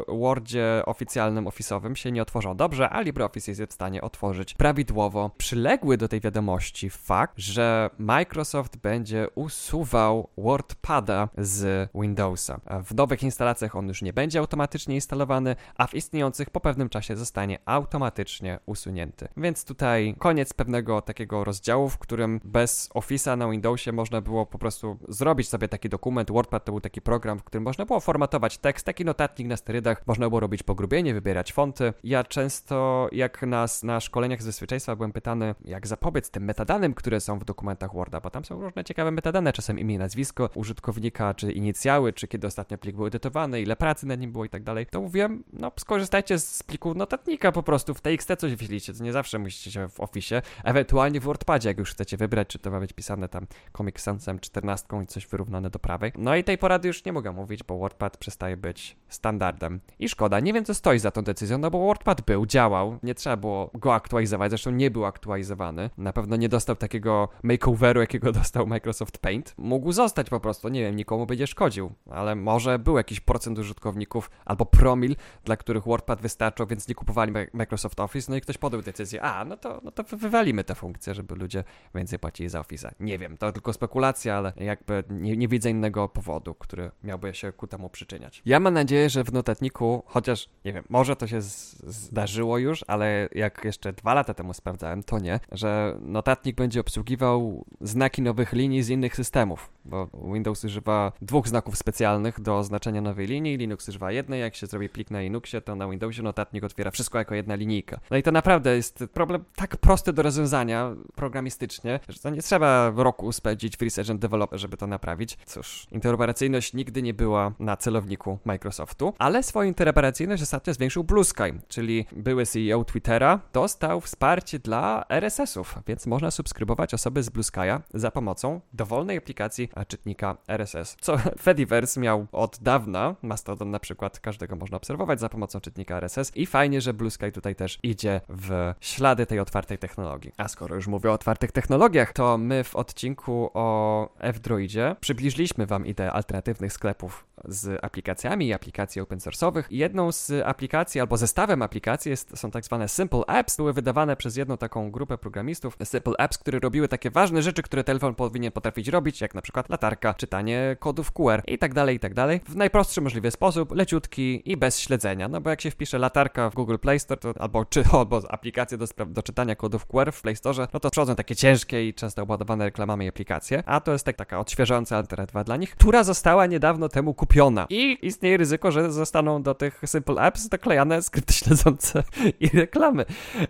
Speaker 1: Wordzie oficjalnym, Office'owym się nie otworzą dobrze, a LibreOffice jest w stanie otworzyć prawidłowo szczegółowo. Przyległy do tej wiadomości fakt, że Microsoft będzie usuwał WordPada z Windowsa. W nowych instalacjach on już nie będzie automatycznie instalowany, a w istniejących po pewnym czasie zostanie automatycznie usunięty. Więc tutaj koniec pewnego takiego rozdziału, w którym bez Office'a na Windowsie można było po prostu zrobić sobie taki dokument. WordPad to był taki program, w którym można było formatować tekst, taki notatnik na sterydach, można było robić pogrubienie, wybierać fonty. Ja często, jak nas na szkoleniach z bezpieczeństwa byłem pytany, jak zapobiec tym metadanym, które są w dokumentach Worda, bo tam są różne ciekawe metadane, czasem imię, nazwisko użytkownika, czy inicjały, czy kiedy ostatnio plik był edytowany, ile pracy na nim było i tak dalej, to mówiłem, no skorzystajcie z pliku notatnika po prostu, w TXT coś wyślijcie, to nie zawsze musicie się w Office, ewentualnie w WordPadzie, jak już chcecie wybrać, czy to ma być pisane tam Comic Sansem 14 i coś wyrównane do prawej. No i tej porady już nie mogę mówić, bo WordPad przestaje być standardem. I szkoda, nie wiem co stoi za tą decyzją, no bo WordPad był, działał, nie trzeba było go aktualizować, zresztą nie był aktualizowany. Na pewno nie dostał takiego makeoveru, jakiego (laughs) dostał Microsoft Paint. Mógł zostać po prostu, nie wiem, nikomu będzie szkodził, ale może był jakiś procent użytkowników albo promil, dla których WordPad wystarczał, więc nie kupowali Microsoft Office, no i ktoś podjął decyzję, a, no to, no to wywalimy tę funkcję, żeby ludzie więcej płacili za Office'a. Nie wiem, to tylko spekulacja, ale jakby nie, nie widzę innego powodu, który miałby się ku temu przyczyniać. Ja mam nadzieję, że w notatniku, chociaż, nie wiem, może to się zdarzyło już, ale jak jeszcze dwa lata temu sprawdzałem, to nie, że notatnik będzie obsługiwał znaki nowych linii z innych systemów, bo Windows używa dwóch znaków specjalnych do oznaczenia nowej linii, Linux używa jednej, jak się zrobi plik na Linuxie, to na Windowsie notatnik otwiera wszystko jako jedna linijka. No i to naprawdę jest problem tak prosty do rozwiązania programistycznie, że to nie trzeba roku spędzić w Research and Develop, żeby to naprawić. Cóż, interoperacyjność nigdy nie była na celowniku Microsoftu, ale swoją interoperacyjność ostatnio zwiększył Blue Sky, czyli były CEO Twittera dostał wsparcie dla RSS-ów, więc można subskrybować osoby z Blue Sky'a za pomocą dowolnej aplikacji czytnika RSS. Co (laughs) Fediverse miał od dawna, Mastodon na przykład, każdego można obserwować za pomocą czytnika RSS i fajnie, że Blue Sky tutaj też idzie w ślady tej otwartej technologii. A skoro już mówię o otwartych technologiach, to my w odcinku o F-Droidzie przybliżyliśmy Wam ideę alternatywnych sklepów z aplikacjami i aplikacji open source'owych. Jedną z aplikacji albo zestawem aplikacji jest, są tak zwane Simple Apps. Były wydawane przez jedną taką grupę programistów Simple Apps, które robiły takie ważne rzeczy, które telefon powinien potrafić robić, jak na przykład latarka, czytanie kodów QR i tak dalej, i tak dalej. W najprostszy możliwy sposób, leciutki i bez śledzenia. No bo jak się wpisze latarka w Google Play Store, to albo, czy, (laughs) albo aplikacje do, do czytania kodów QR w Play Store, no to przychodzą takie ciężkie i często obudowane reklamami aplikacje, a to jest tak, taka odświeżająca alternatywa dla nich, która została niedawno temu kupiona kupiona. I istnieje ryzyko, że zostaną do tych Simple Apps doklejane skrypty śledzące i reklamy.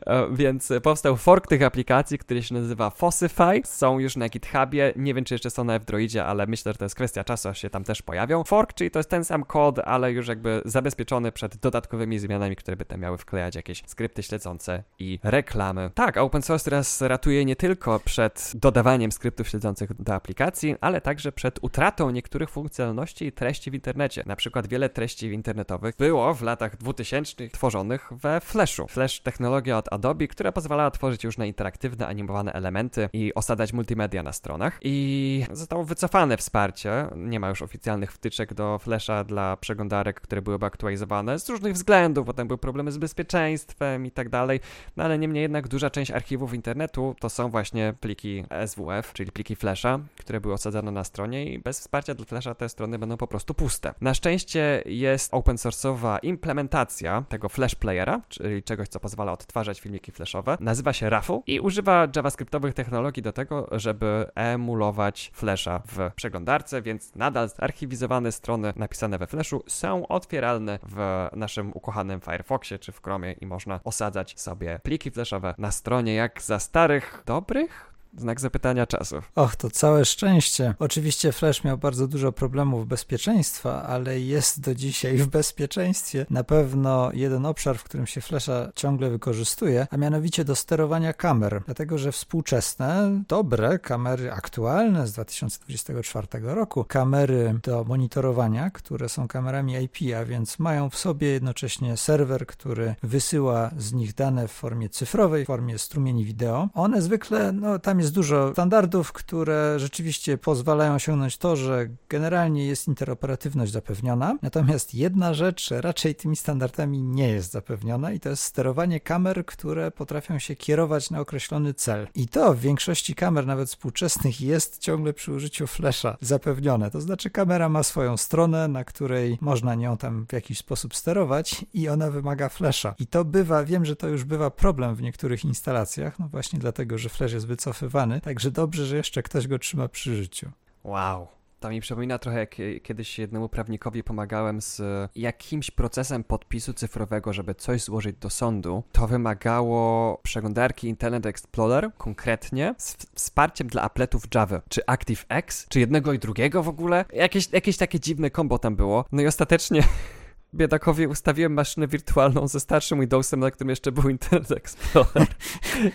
Speaker 1: E, więc powstał fork tych aplikacji, który się nazywa Fossify. Są już na GitHubie. Nie wiem, czy jeszcze są na F-Droidzie, ale myślę, że to jest kwestia czasu, aż się tam też pojawią. Fork, czyli to jest ten sam kod, ale już jakby zabezpieczony przed dodatkowymi zmianami, które by tam miały wklejać jakieś skrypty śledzące i reklamy. Tak, open source teraz ratuje nie tylko przed dodawaniem skryptów śledzących do aplikacji, ale także przed utratą niektórych funkcjonalności i treści w internecie. Na przykład wiele treści internetowych było w latach 2000 tworzonych we Flashu. Flash technologia od Adobe, która pozwalała tworzyć już na interaktywne, animowane elementy i osadzać multimedia na stronach. I zostało wycofane wsparcie. Nie ma już oficjalnych wtyczek do Flasha dla przeglądarek, które byłyby aktualizowane z różnych względów. Potem były problemy z bezpieczeństwem i tak dalej. No ale niemniej jednak duża część archiwów internetu to są właśnie pliki SWF, czyli pliki Flasha, które były osadzone na stronie i bez wsparcia dla Flasha te strony będą po prostu puste. Na szczęście jest open source'owa implementacja tego Flash Playera, czyli czegoś, co pozwala odtwarzać filmiki flashowe. Nazywa się Raffle i używa javascriptowych technologii do tego, żeby emulować Flasha w przeglądarce, więc nadal zarchiwizowane strony napisane we Flashu są otwieralne w naszym ukochanym Firefoxie czy w Chromie i można osadzać sobie pliki flashowe na stronie jak za starych, dobrych Znak zapytania czasów.
Speaker 2: Och, to całe szczęście. Oczywiście Flash miał bardzo dużo problemów bezpieczeństwa, ale jest do dzisiaj w bezpieczeństwie. Na pewno jeden obszar, w którym się Flasha ciągle wykorzystuje, a mianowicie do sterowania kamer. Dlatego, że współczesne, dobre kamery aktualne z 2024 roku, kamery do monitorowania, które są kamerami IP, a więc mają w sobie jednocześnie serwer, który wysyła z nich dane w formie cyfrowej, w formie strumieni wideo. One zwykle, no tam jest dużo standardów, które rzeczywiście pozwalają osiągnąć to, że generalnie jest interoperatywność zapewniona. Natomiast jedna rzecz raczej tymi standardami nie jest zapewniona i to jest sterowanie kamer, które potrafią się kierować na określony cel. I to w większości kamer, nawet współczesnych, jest ciągle przy użyciu flasha zapewnione. To znaczy kamera ma swoją stronę, na której można nią tam w jakiś sposób sterować i ona wymaga flasha. I to bywa, wiem, że to już bywa problem w niektórych instalacjach, no właśnie dlatego, że flash jest wycofywany, także dobrze, że jeszcze ktoś go trzyma przy życiu.
Speaker 1: Wow. To mi przypomina trochę, jak kiedyś jednemu prawnikowi pomagałem z jakimś procesem podpisu cyfrowego, żeby coś złożyć do sądu. To wymagało przeglądarki Internet Explorer, konkretnie z wsparciem dla appletów Java, czy ActiveX, czy jednego i drugiego w ogóle. Jakieś, jakieś takie dziwne kombo tam było. No i ostatecznie (laughs) biedakowi ustawiłem maszynę wirtualną ze starszym Windowsem, na którym jeszcze był Internet Explorer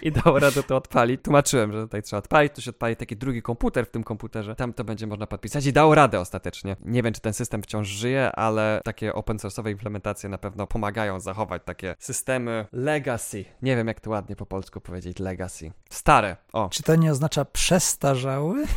Speaker 1: i dało radę to odpalić. Tłumaczyłem, że tutaj trzeba odpalić, tu się odpali taki drugi komputer w tym komputerze, tam to będzie można podpisać i dało radę ostatecznie. Nie wiem, czy ten system wciąż żyje, ale takie open source'owe implementacje na pewno pomagają zachować takie systemy legacy. Nie wiem, jak to ładnie po polsku powiedzieć, legacy. Stare, o.
Speaker 2: Czy to nie oznacza przestarzały? (laughs)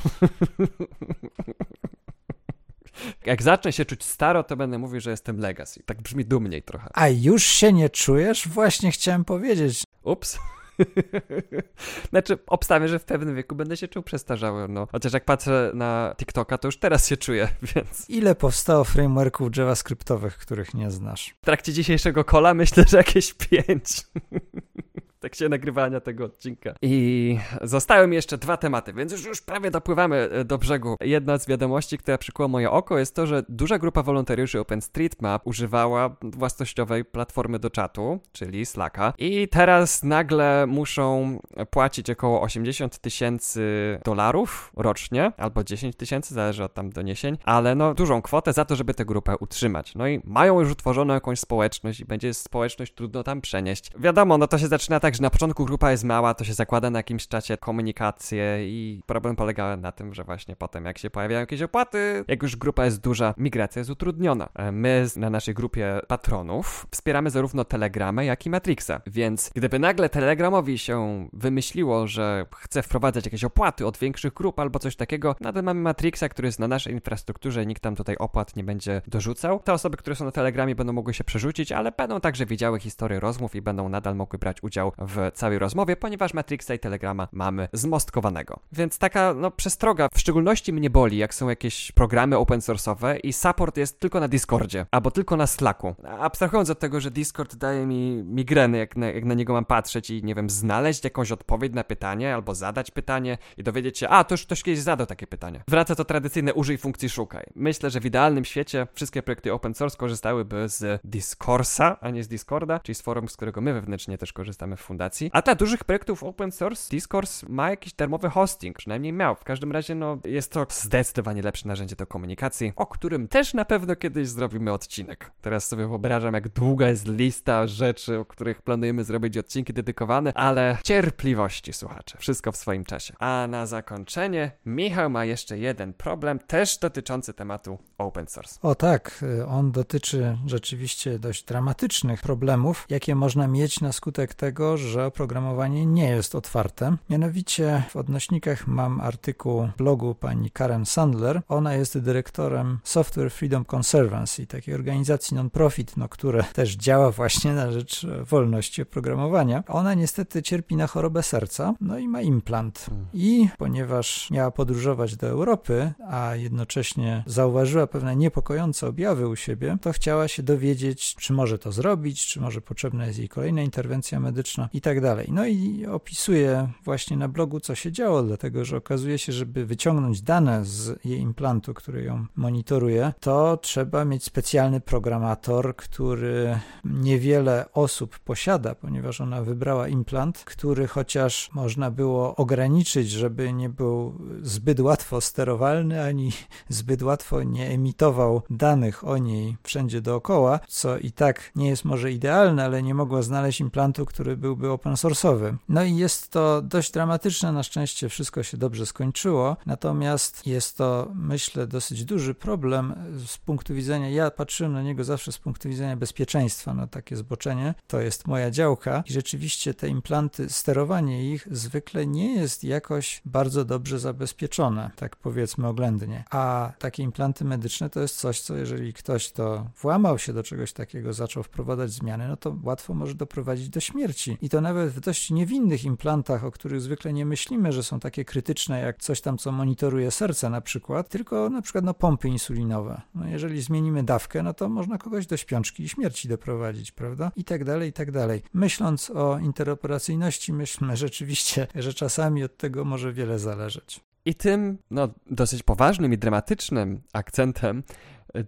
Speaker 1: Jak zacznę się czuć staro, to będę mówił, że jestem legacy. Tak brzmi dumniej trochę.
Speaker 2: A już się nie czujesz? Właśnie chciałem powiedzieć.
Speaker 1: Ups. (laughs) znaczy, obstawię, że w pewnym wieku będę się czuł przestarzały, no. Chociaż jak patrzę na TikToka, to już teraz się czuję, (laughs) więc...
Speaker 2: Ile powstało frameworków javascriptowych, których nie znasz?
Speaker 1: W trakcie dzisiejszego kola myślę, że jakieś pięć (laughs) tak się nagrywania tego odcinka. I zostały mi jeszcze dwa tematy, więc już, już prawie dopływamy e, do brzegu. Jedna z wiadomości, która przykuła moje oko, jest to, że duża grupa wolontariuszy OpenStreetMap używała własnościowej platformy do czatu, czyli Slacka. I teraz nagle muszą płacić około 80 tysięcy dolarów rocznie, albo 10 tysięcy, zależy od tam doniesień, ale no dużą kwotę za to, żeby tę grupę utrzymać. No i mają już utworzoną jakąś społeczność i będzie społeczność trudno tam przenieść. Wiadomo, no to się zaczyna tak tak, że na początku grupa jest mała, to się zakłada na jakimś czacie komunikację i problem polega na tym, że właśnie potem jak się pojawiają jakieś opłaty, jak już grupa jest duża, migracja jest utrudniona. E, my na naszej grupie patronów wspieramy zarówno Telegramę, jak i Matrixa, więc gdyby nagle Telegramowi się wymyśliło, że chce wprowadzać jakieś opłaty od większych grup albo coś takiego, nadal mamy Matrixa, który jest na naszej infrastrukturze, nikt tam tutaj opłat nie będzie dorzucał. Te osoby, które są na Telegramie będą mogły się przerzucić, ale będą także widziały historię rozmów i będą nadal mogły brać udział w całej rozmowie, ponieważ Matrixa i Telegrama mamy zmostkowanego. Więc taka no, przestroga, w szczególności mnie boli, jak są jakieś programy open source'owe i support jest tylko na Discordzie, albo tylko na Slacku. Abstrahując od tego, że Discord daje mi migreny, jak na, jak na niego mam patrzeć i nie wiem, znaleźć jakąś odpowiedź na pytanie, albo zadać pytanie i dowiedzieć się, a to już ktoś kiedyś zadał takie pytanie. Wraca to tradycyjne użyj funkcji szukaj. Myślę, że w idealnym świecie wszystkie projekty open source korzystałyby z Discorsa, a nie z Discorda, czyli z forum, z którego my wewnętrznie też korzystamy w fundacji. A dla dużych projektów open source Discourse ma jakiś darmowy hosting, przynajmniej miał. W każdym razie, no, jest to zdecydowanie lepsze narzędzie do komunikacji, o którym też na pewno kiedyś zrobimy odcinek. Teraz sobie wyobrażam, jak długa jest lista rzeczy, o których planujemy zrobić odcinki dedykowane, ale cierpliwości, słuchacze. Wszystko w swoim czasie. A na zakończenie, Michał ma jeszcze jeden problem, też dotyczący tematu open source.
Speaker 2: O tak, on dotyczy rzeczywiście dość dramatycznych problemów, jakie można mieć na skutek tego, że oprogramowanie nie jest otwarte. Mianowicie w odnośnikach mam artykuł blogu pani Karen Sandler. Ona jest dyrektorem Software Freedom Conservancy, takiej organizacji non-profit, no, które też działa właśnie na rzecz wolności oprogramowania. Ona niestety cierpi na chorobę serca, no i ma implant. Hmm. I ponieważ miała podróżować do Europy, a jednocześnie zauważyła pewne niepokojące objawy u siebie, to chciała się dowiedzieć, czy może to zrobić, czy może potrzebna jest jej kolejna interwencja medyczna i tak dalej. No i opisuje właśnie na blogu, co się działo, dlatego że okazuje się, żeby wyciągnąć dane z jej implantu, który ją monitoruje, to trzeba mieć specjalny programator, który niewiele osób posiada, ponieważ ona wybrała implant, który chociaż można było ograniczyć, żeby nie był zbyt łatwo sterowalny, ani (laughs) zbyt łatwo nie emitował danych o niej wszędzie dookoła, co i tak nie jest może idealne, ale nie mogła znaleźć implantu, który byłby byłby open source'owy. No i jest to dość dramatyczne, na szczęście wszystko się dobrze skończyło, natomiast jest to, myślę, dosyć duży problem z punktu widzenia, ja patrzyłem na niego zawsze z punktu widzenia bezpieczeństwa, no takie zboczenie, to jest moja działka i rzeczywiście te implanty, sterowanie ich zwykle nie jest jakoś bardzo dobrze zabezpieczone, tak powiedzmy oględnie, a takie implanty medyczne to jest coś, co jeżeli ktoś to włamał się do czegoś takiego, zaczął wprowadzać zmiany, no to łatwo może doprowadzić do śmierci. I to nawet w dość niewinnych implantach, o których zwykle nie myślimy, że są takie krytyczne, jak coś tam, co monitoruje serce na przykład, tylko na przykład no, pompy insulinowe. No, jeżeli zmienimy dawkę, no to można kogoś do śpiączki i śmierci doprowadzić, prawda? I tak dalej, i tak dalej. Myśląc o interoperacyjności, myślmy (laughs) rzeczywiście, że czasami od tego może wiele zależeć.
Speaker 1: I tym, no, dosyć poważnym i dramatycznym akcentem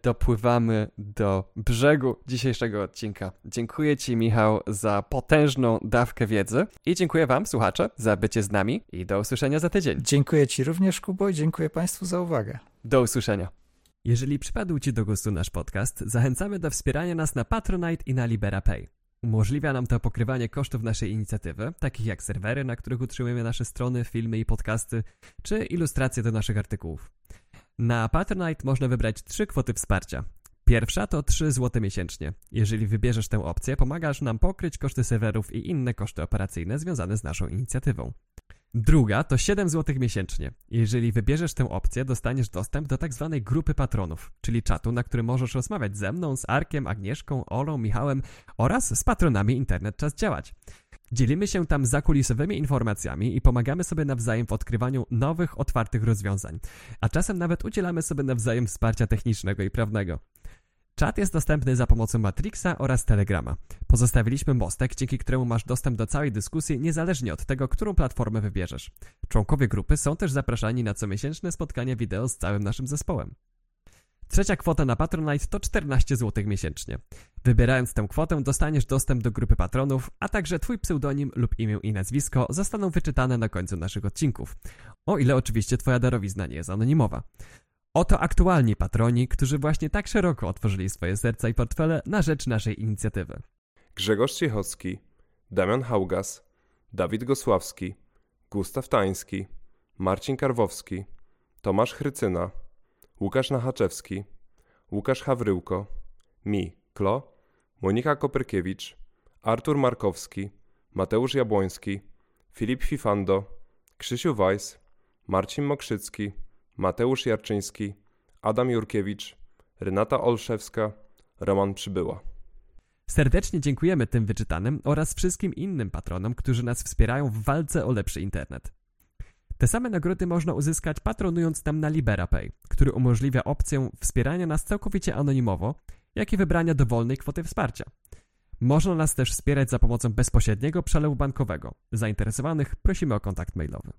Speaker 1: dopływamy do brzegu dzisiejszego odcinka. Dziękuję Ci, Michał, za potężną dawkę wiedzy i dziękuję Wam, słuchacze, za bycie z nami i do usłyszenia za tydzień.
Speaker 2: Dziękuję Ci również, Kubo, i dziękuję Państwu za uwagę.
Speaker 1: Do usłyszenia. Jeżeli przypadł Ci do gustu nasz podcast, zachęcamy do wspierania nas na Patronite i na LiberaPay. Umożliwia nam to pokrywanie kosztów naszej inicjatywy, takich jak serwery, na których utrzymujemy nasze strony, filmy i podcasty, czy ilustracje do naszych artykułów. Na Patronite można wybrać trzy kwoty wsparcia. Pierwsza to 3 zł miesięcznie. Jeżeli wybierzesz tę opcję, pomagasz nam pokryć koszty serwerów i inne koszty operacyjne związane z naszą inicjatywą. Druga to 7 zł miesięcznie. Jeżeli wybierzesz tę opcję, dostaniesz dostęp do tak zwanej grupy patronów, czyli czatu, na którym możesz rozmawiać ze mną, z Arkiem, Agnieszką, Olą, Michałem oraz z patronami Internet Czas Działać. Dzielimy się tam zakulisowymi informacjami i pomagamy sobie nawzajem w odkrywaniu nowych, otwartych rozwiązań, a czasem nawet udzielamy sobie nawzajem wsparcia technicznego i prawnego. Czat jest dostępny za pomocą Matrixa oraz Telegrama. Pozostawiliśmy mostek, dzięki któremu masz dostęp do całej dyskusji, niezależnie od tego, którą platformę wybierzesz. Członkowie grupy są też zapraszani na comiesięczne spotkania wideo z całym naszym zespołem. Trzecia kwota na Patronite to 14 zł miesięcznie. Wybierając tę kwotę dostaniesz dostęp do grupy patronów, a także Twój pseudonim lub imię i nazwisko zostaną wyczytane na końcu naszych odcinków. O ile oczywiście Twoja darowizna nie jest anonimowa. Oto aktualni patroni, którzy właśnie tak szeroko otworzyli swoje serca i portfele na rzecz naszej inicjatywy.
Speaker 3: Grzegorz Ciechowski, Damian Haugas, Dawid Gosławski, Gustaw Tański, Marcin Karwowski, Tomasz Chrycyna, Łukasz Nachaczewski, Łukasz Hawryłko, Mi, Klo, Monika Koperkiewicz, Artur Markowski, Mateusz Jabłoński, Filip Fifando, Krzysiu Weiss, Marcin Mokrzycki, Mateusz Jarczyński, Adam Jurkiewicz, Renata Olszewska, Roman Przybyła.
Speaker 1: Serdecznie dziękujemy tym wyczytanym oraz wszystkim innym patronom, którzy nas wspierają w walce o lepszy internet. Te same nagrody można uzyskać patronując tam na LiberaPay, który umożliwia opcję wspierania nas całkowicie anonimowo, jak i wybrania dowolnej kwoty wsparcia. Można nas też wspierać za pomocą bezpośredniego przelewu bankowego. Zainteresowanych prosimy o kontakt mailowy.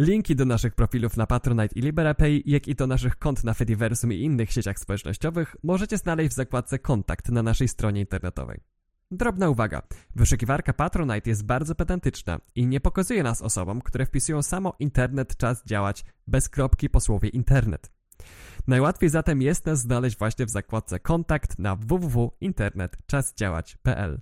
Speaker 1: Linki do naszych profilów na Patronite i LiberaPay, jak i do naszych kont na Fediversum i innych sieciach społecznościowych możecie znaleźć w zakładce Kontakt na naszej stronie internetowej. Drobna uwaga. Wyszukiwarka Patronite jest bardzo pedantyczna i nie pokazuje nas osobom, które wpisują samo internet czas działać bez kropki po słowie internet. Najłatwiej zatem jest nas znaleźć właśnie w zakładce kontakt na www.internetczasdziałać.pl.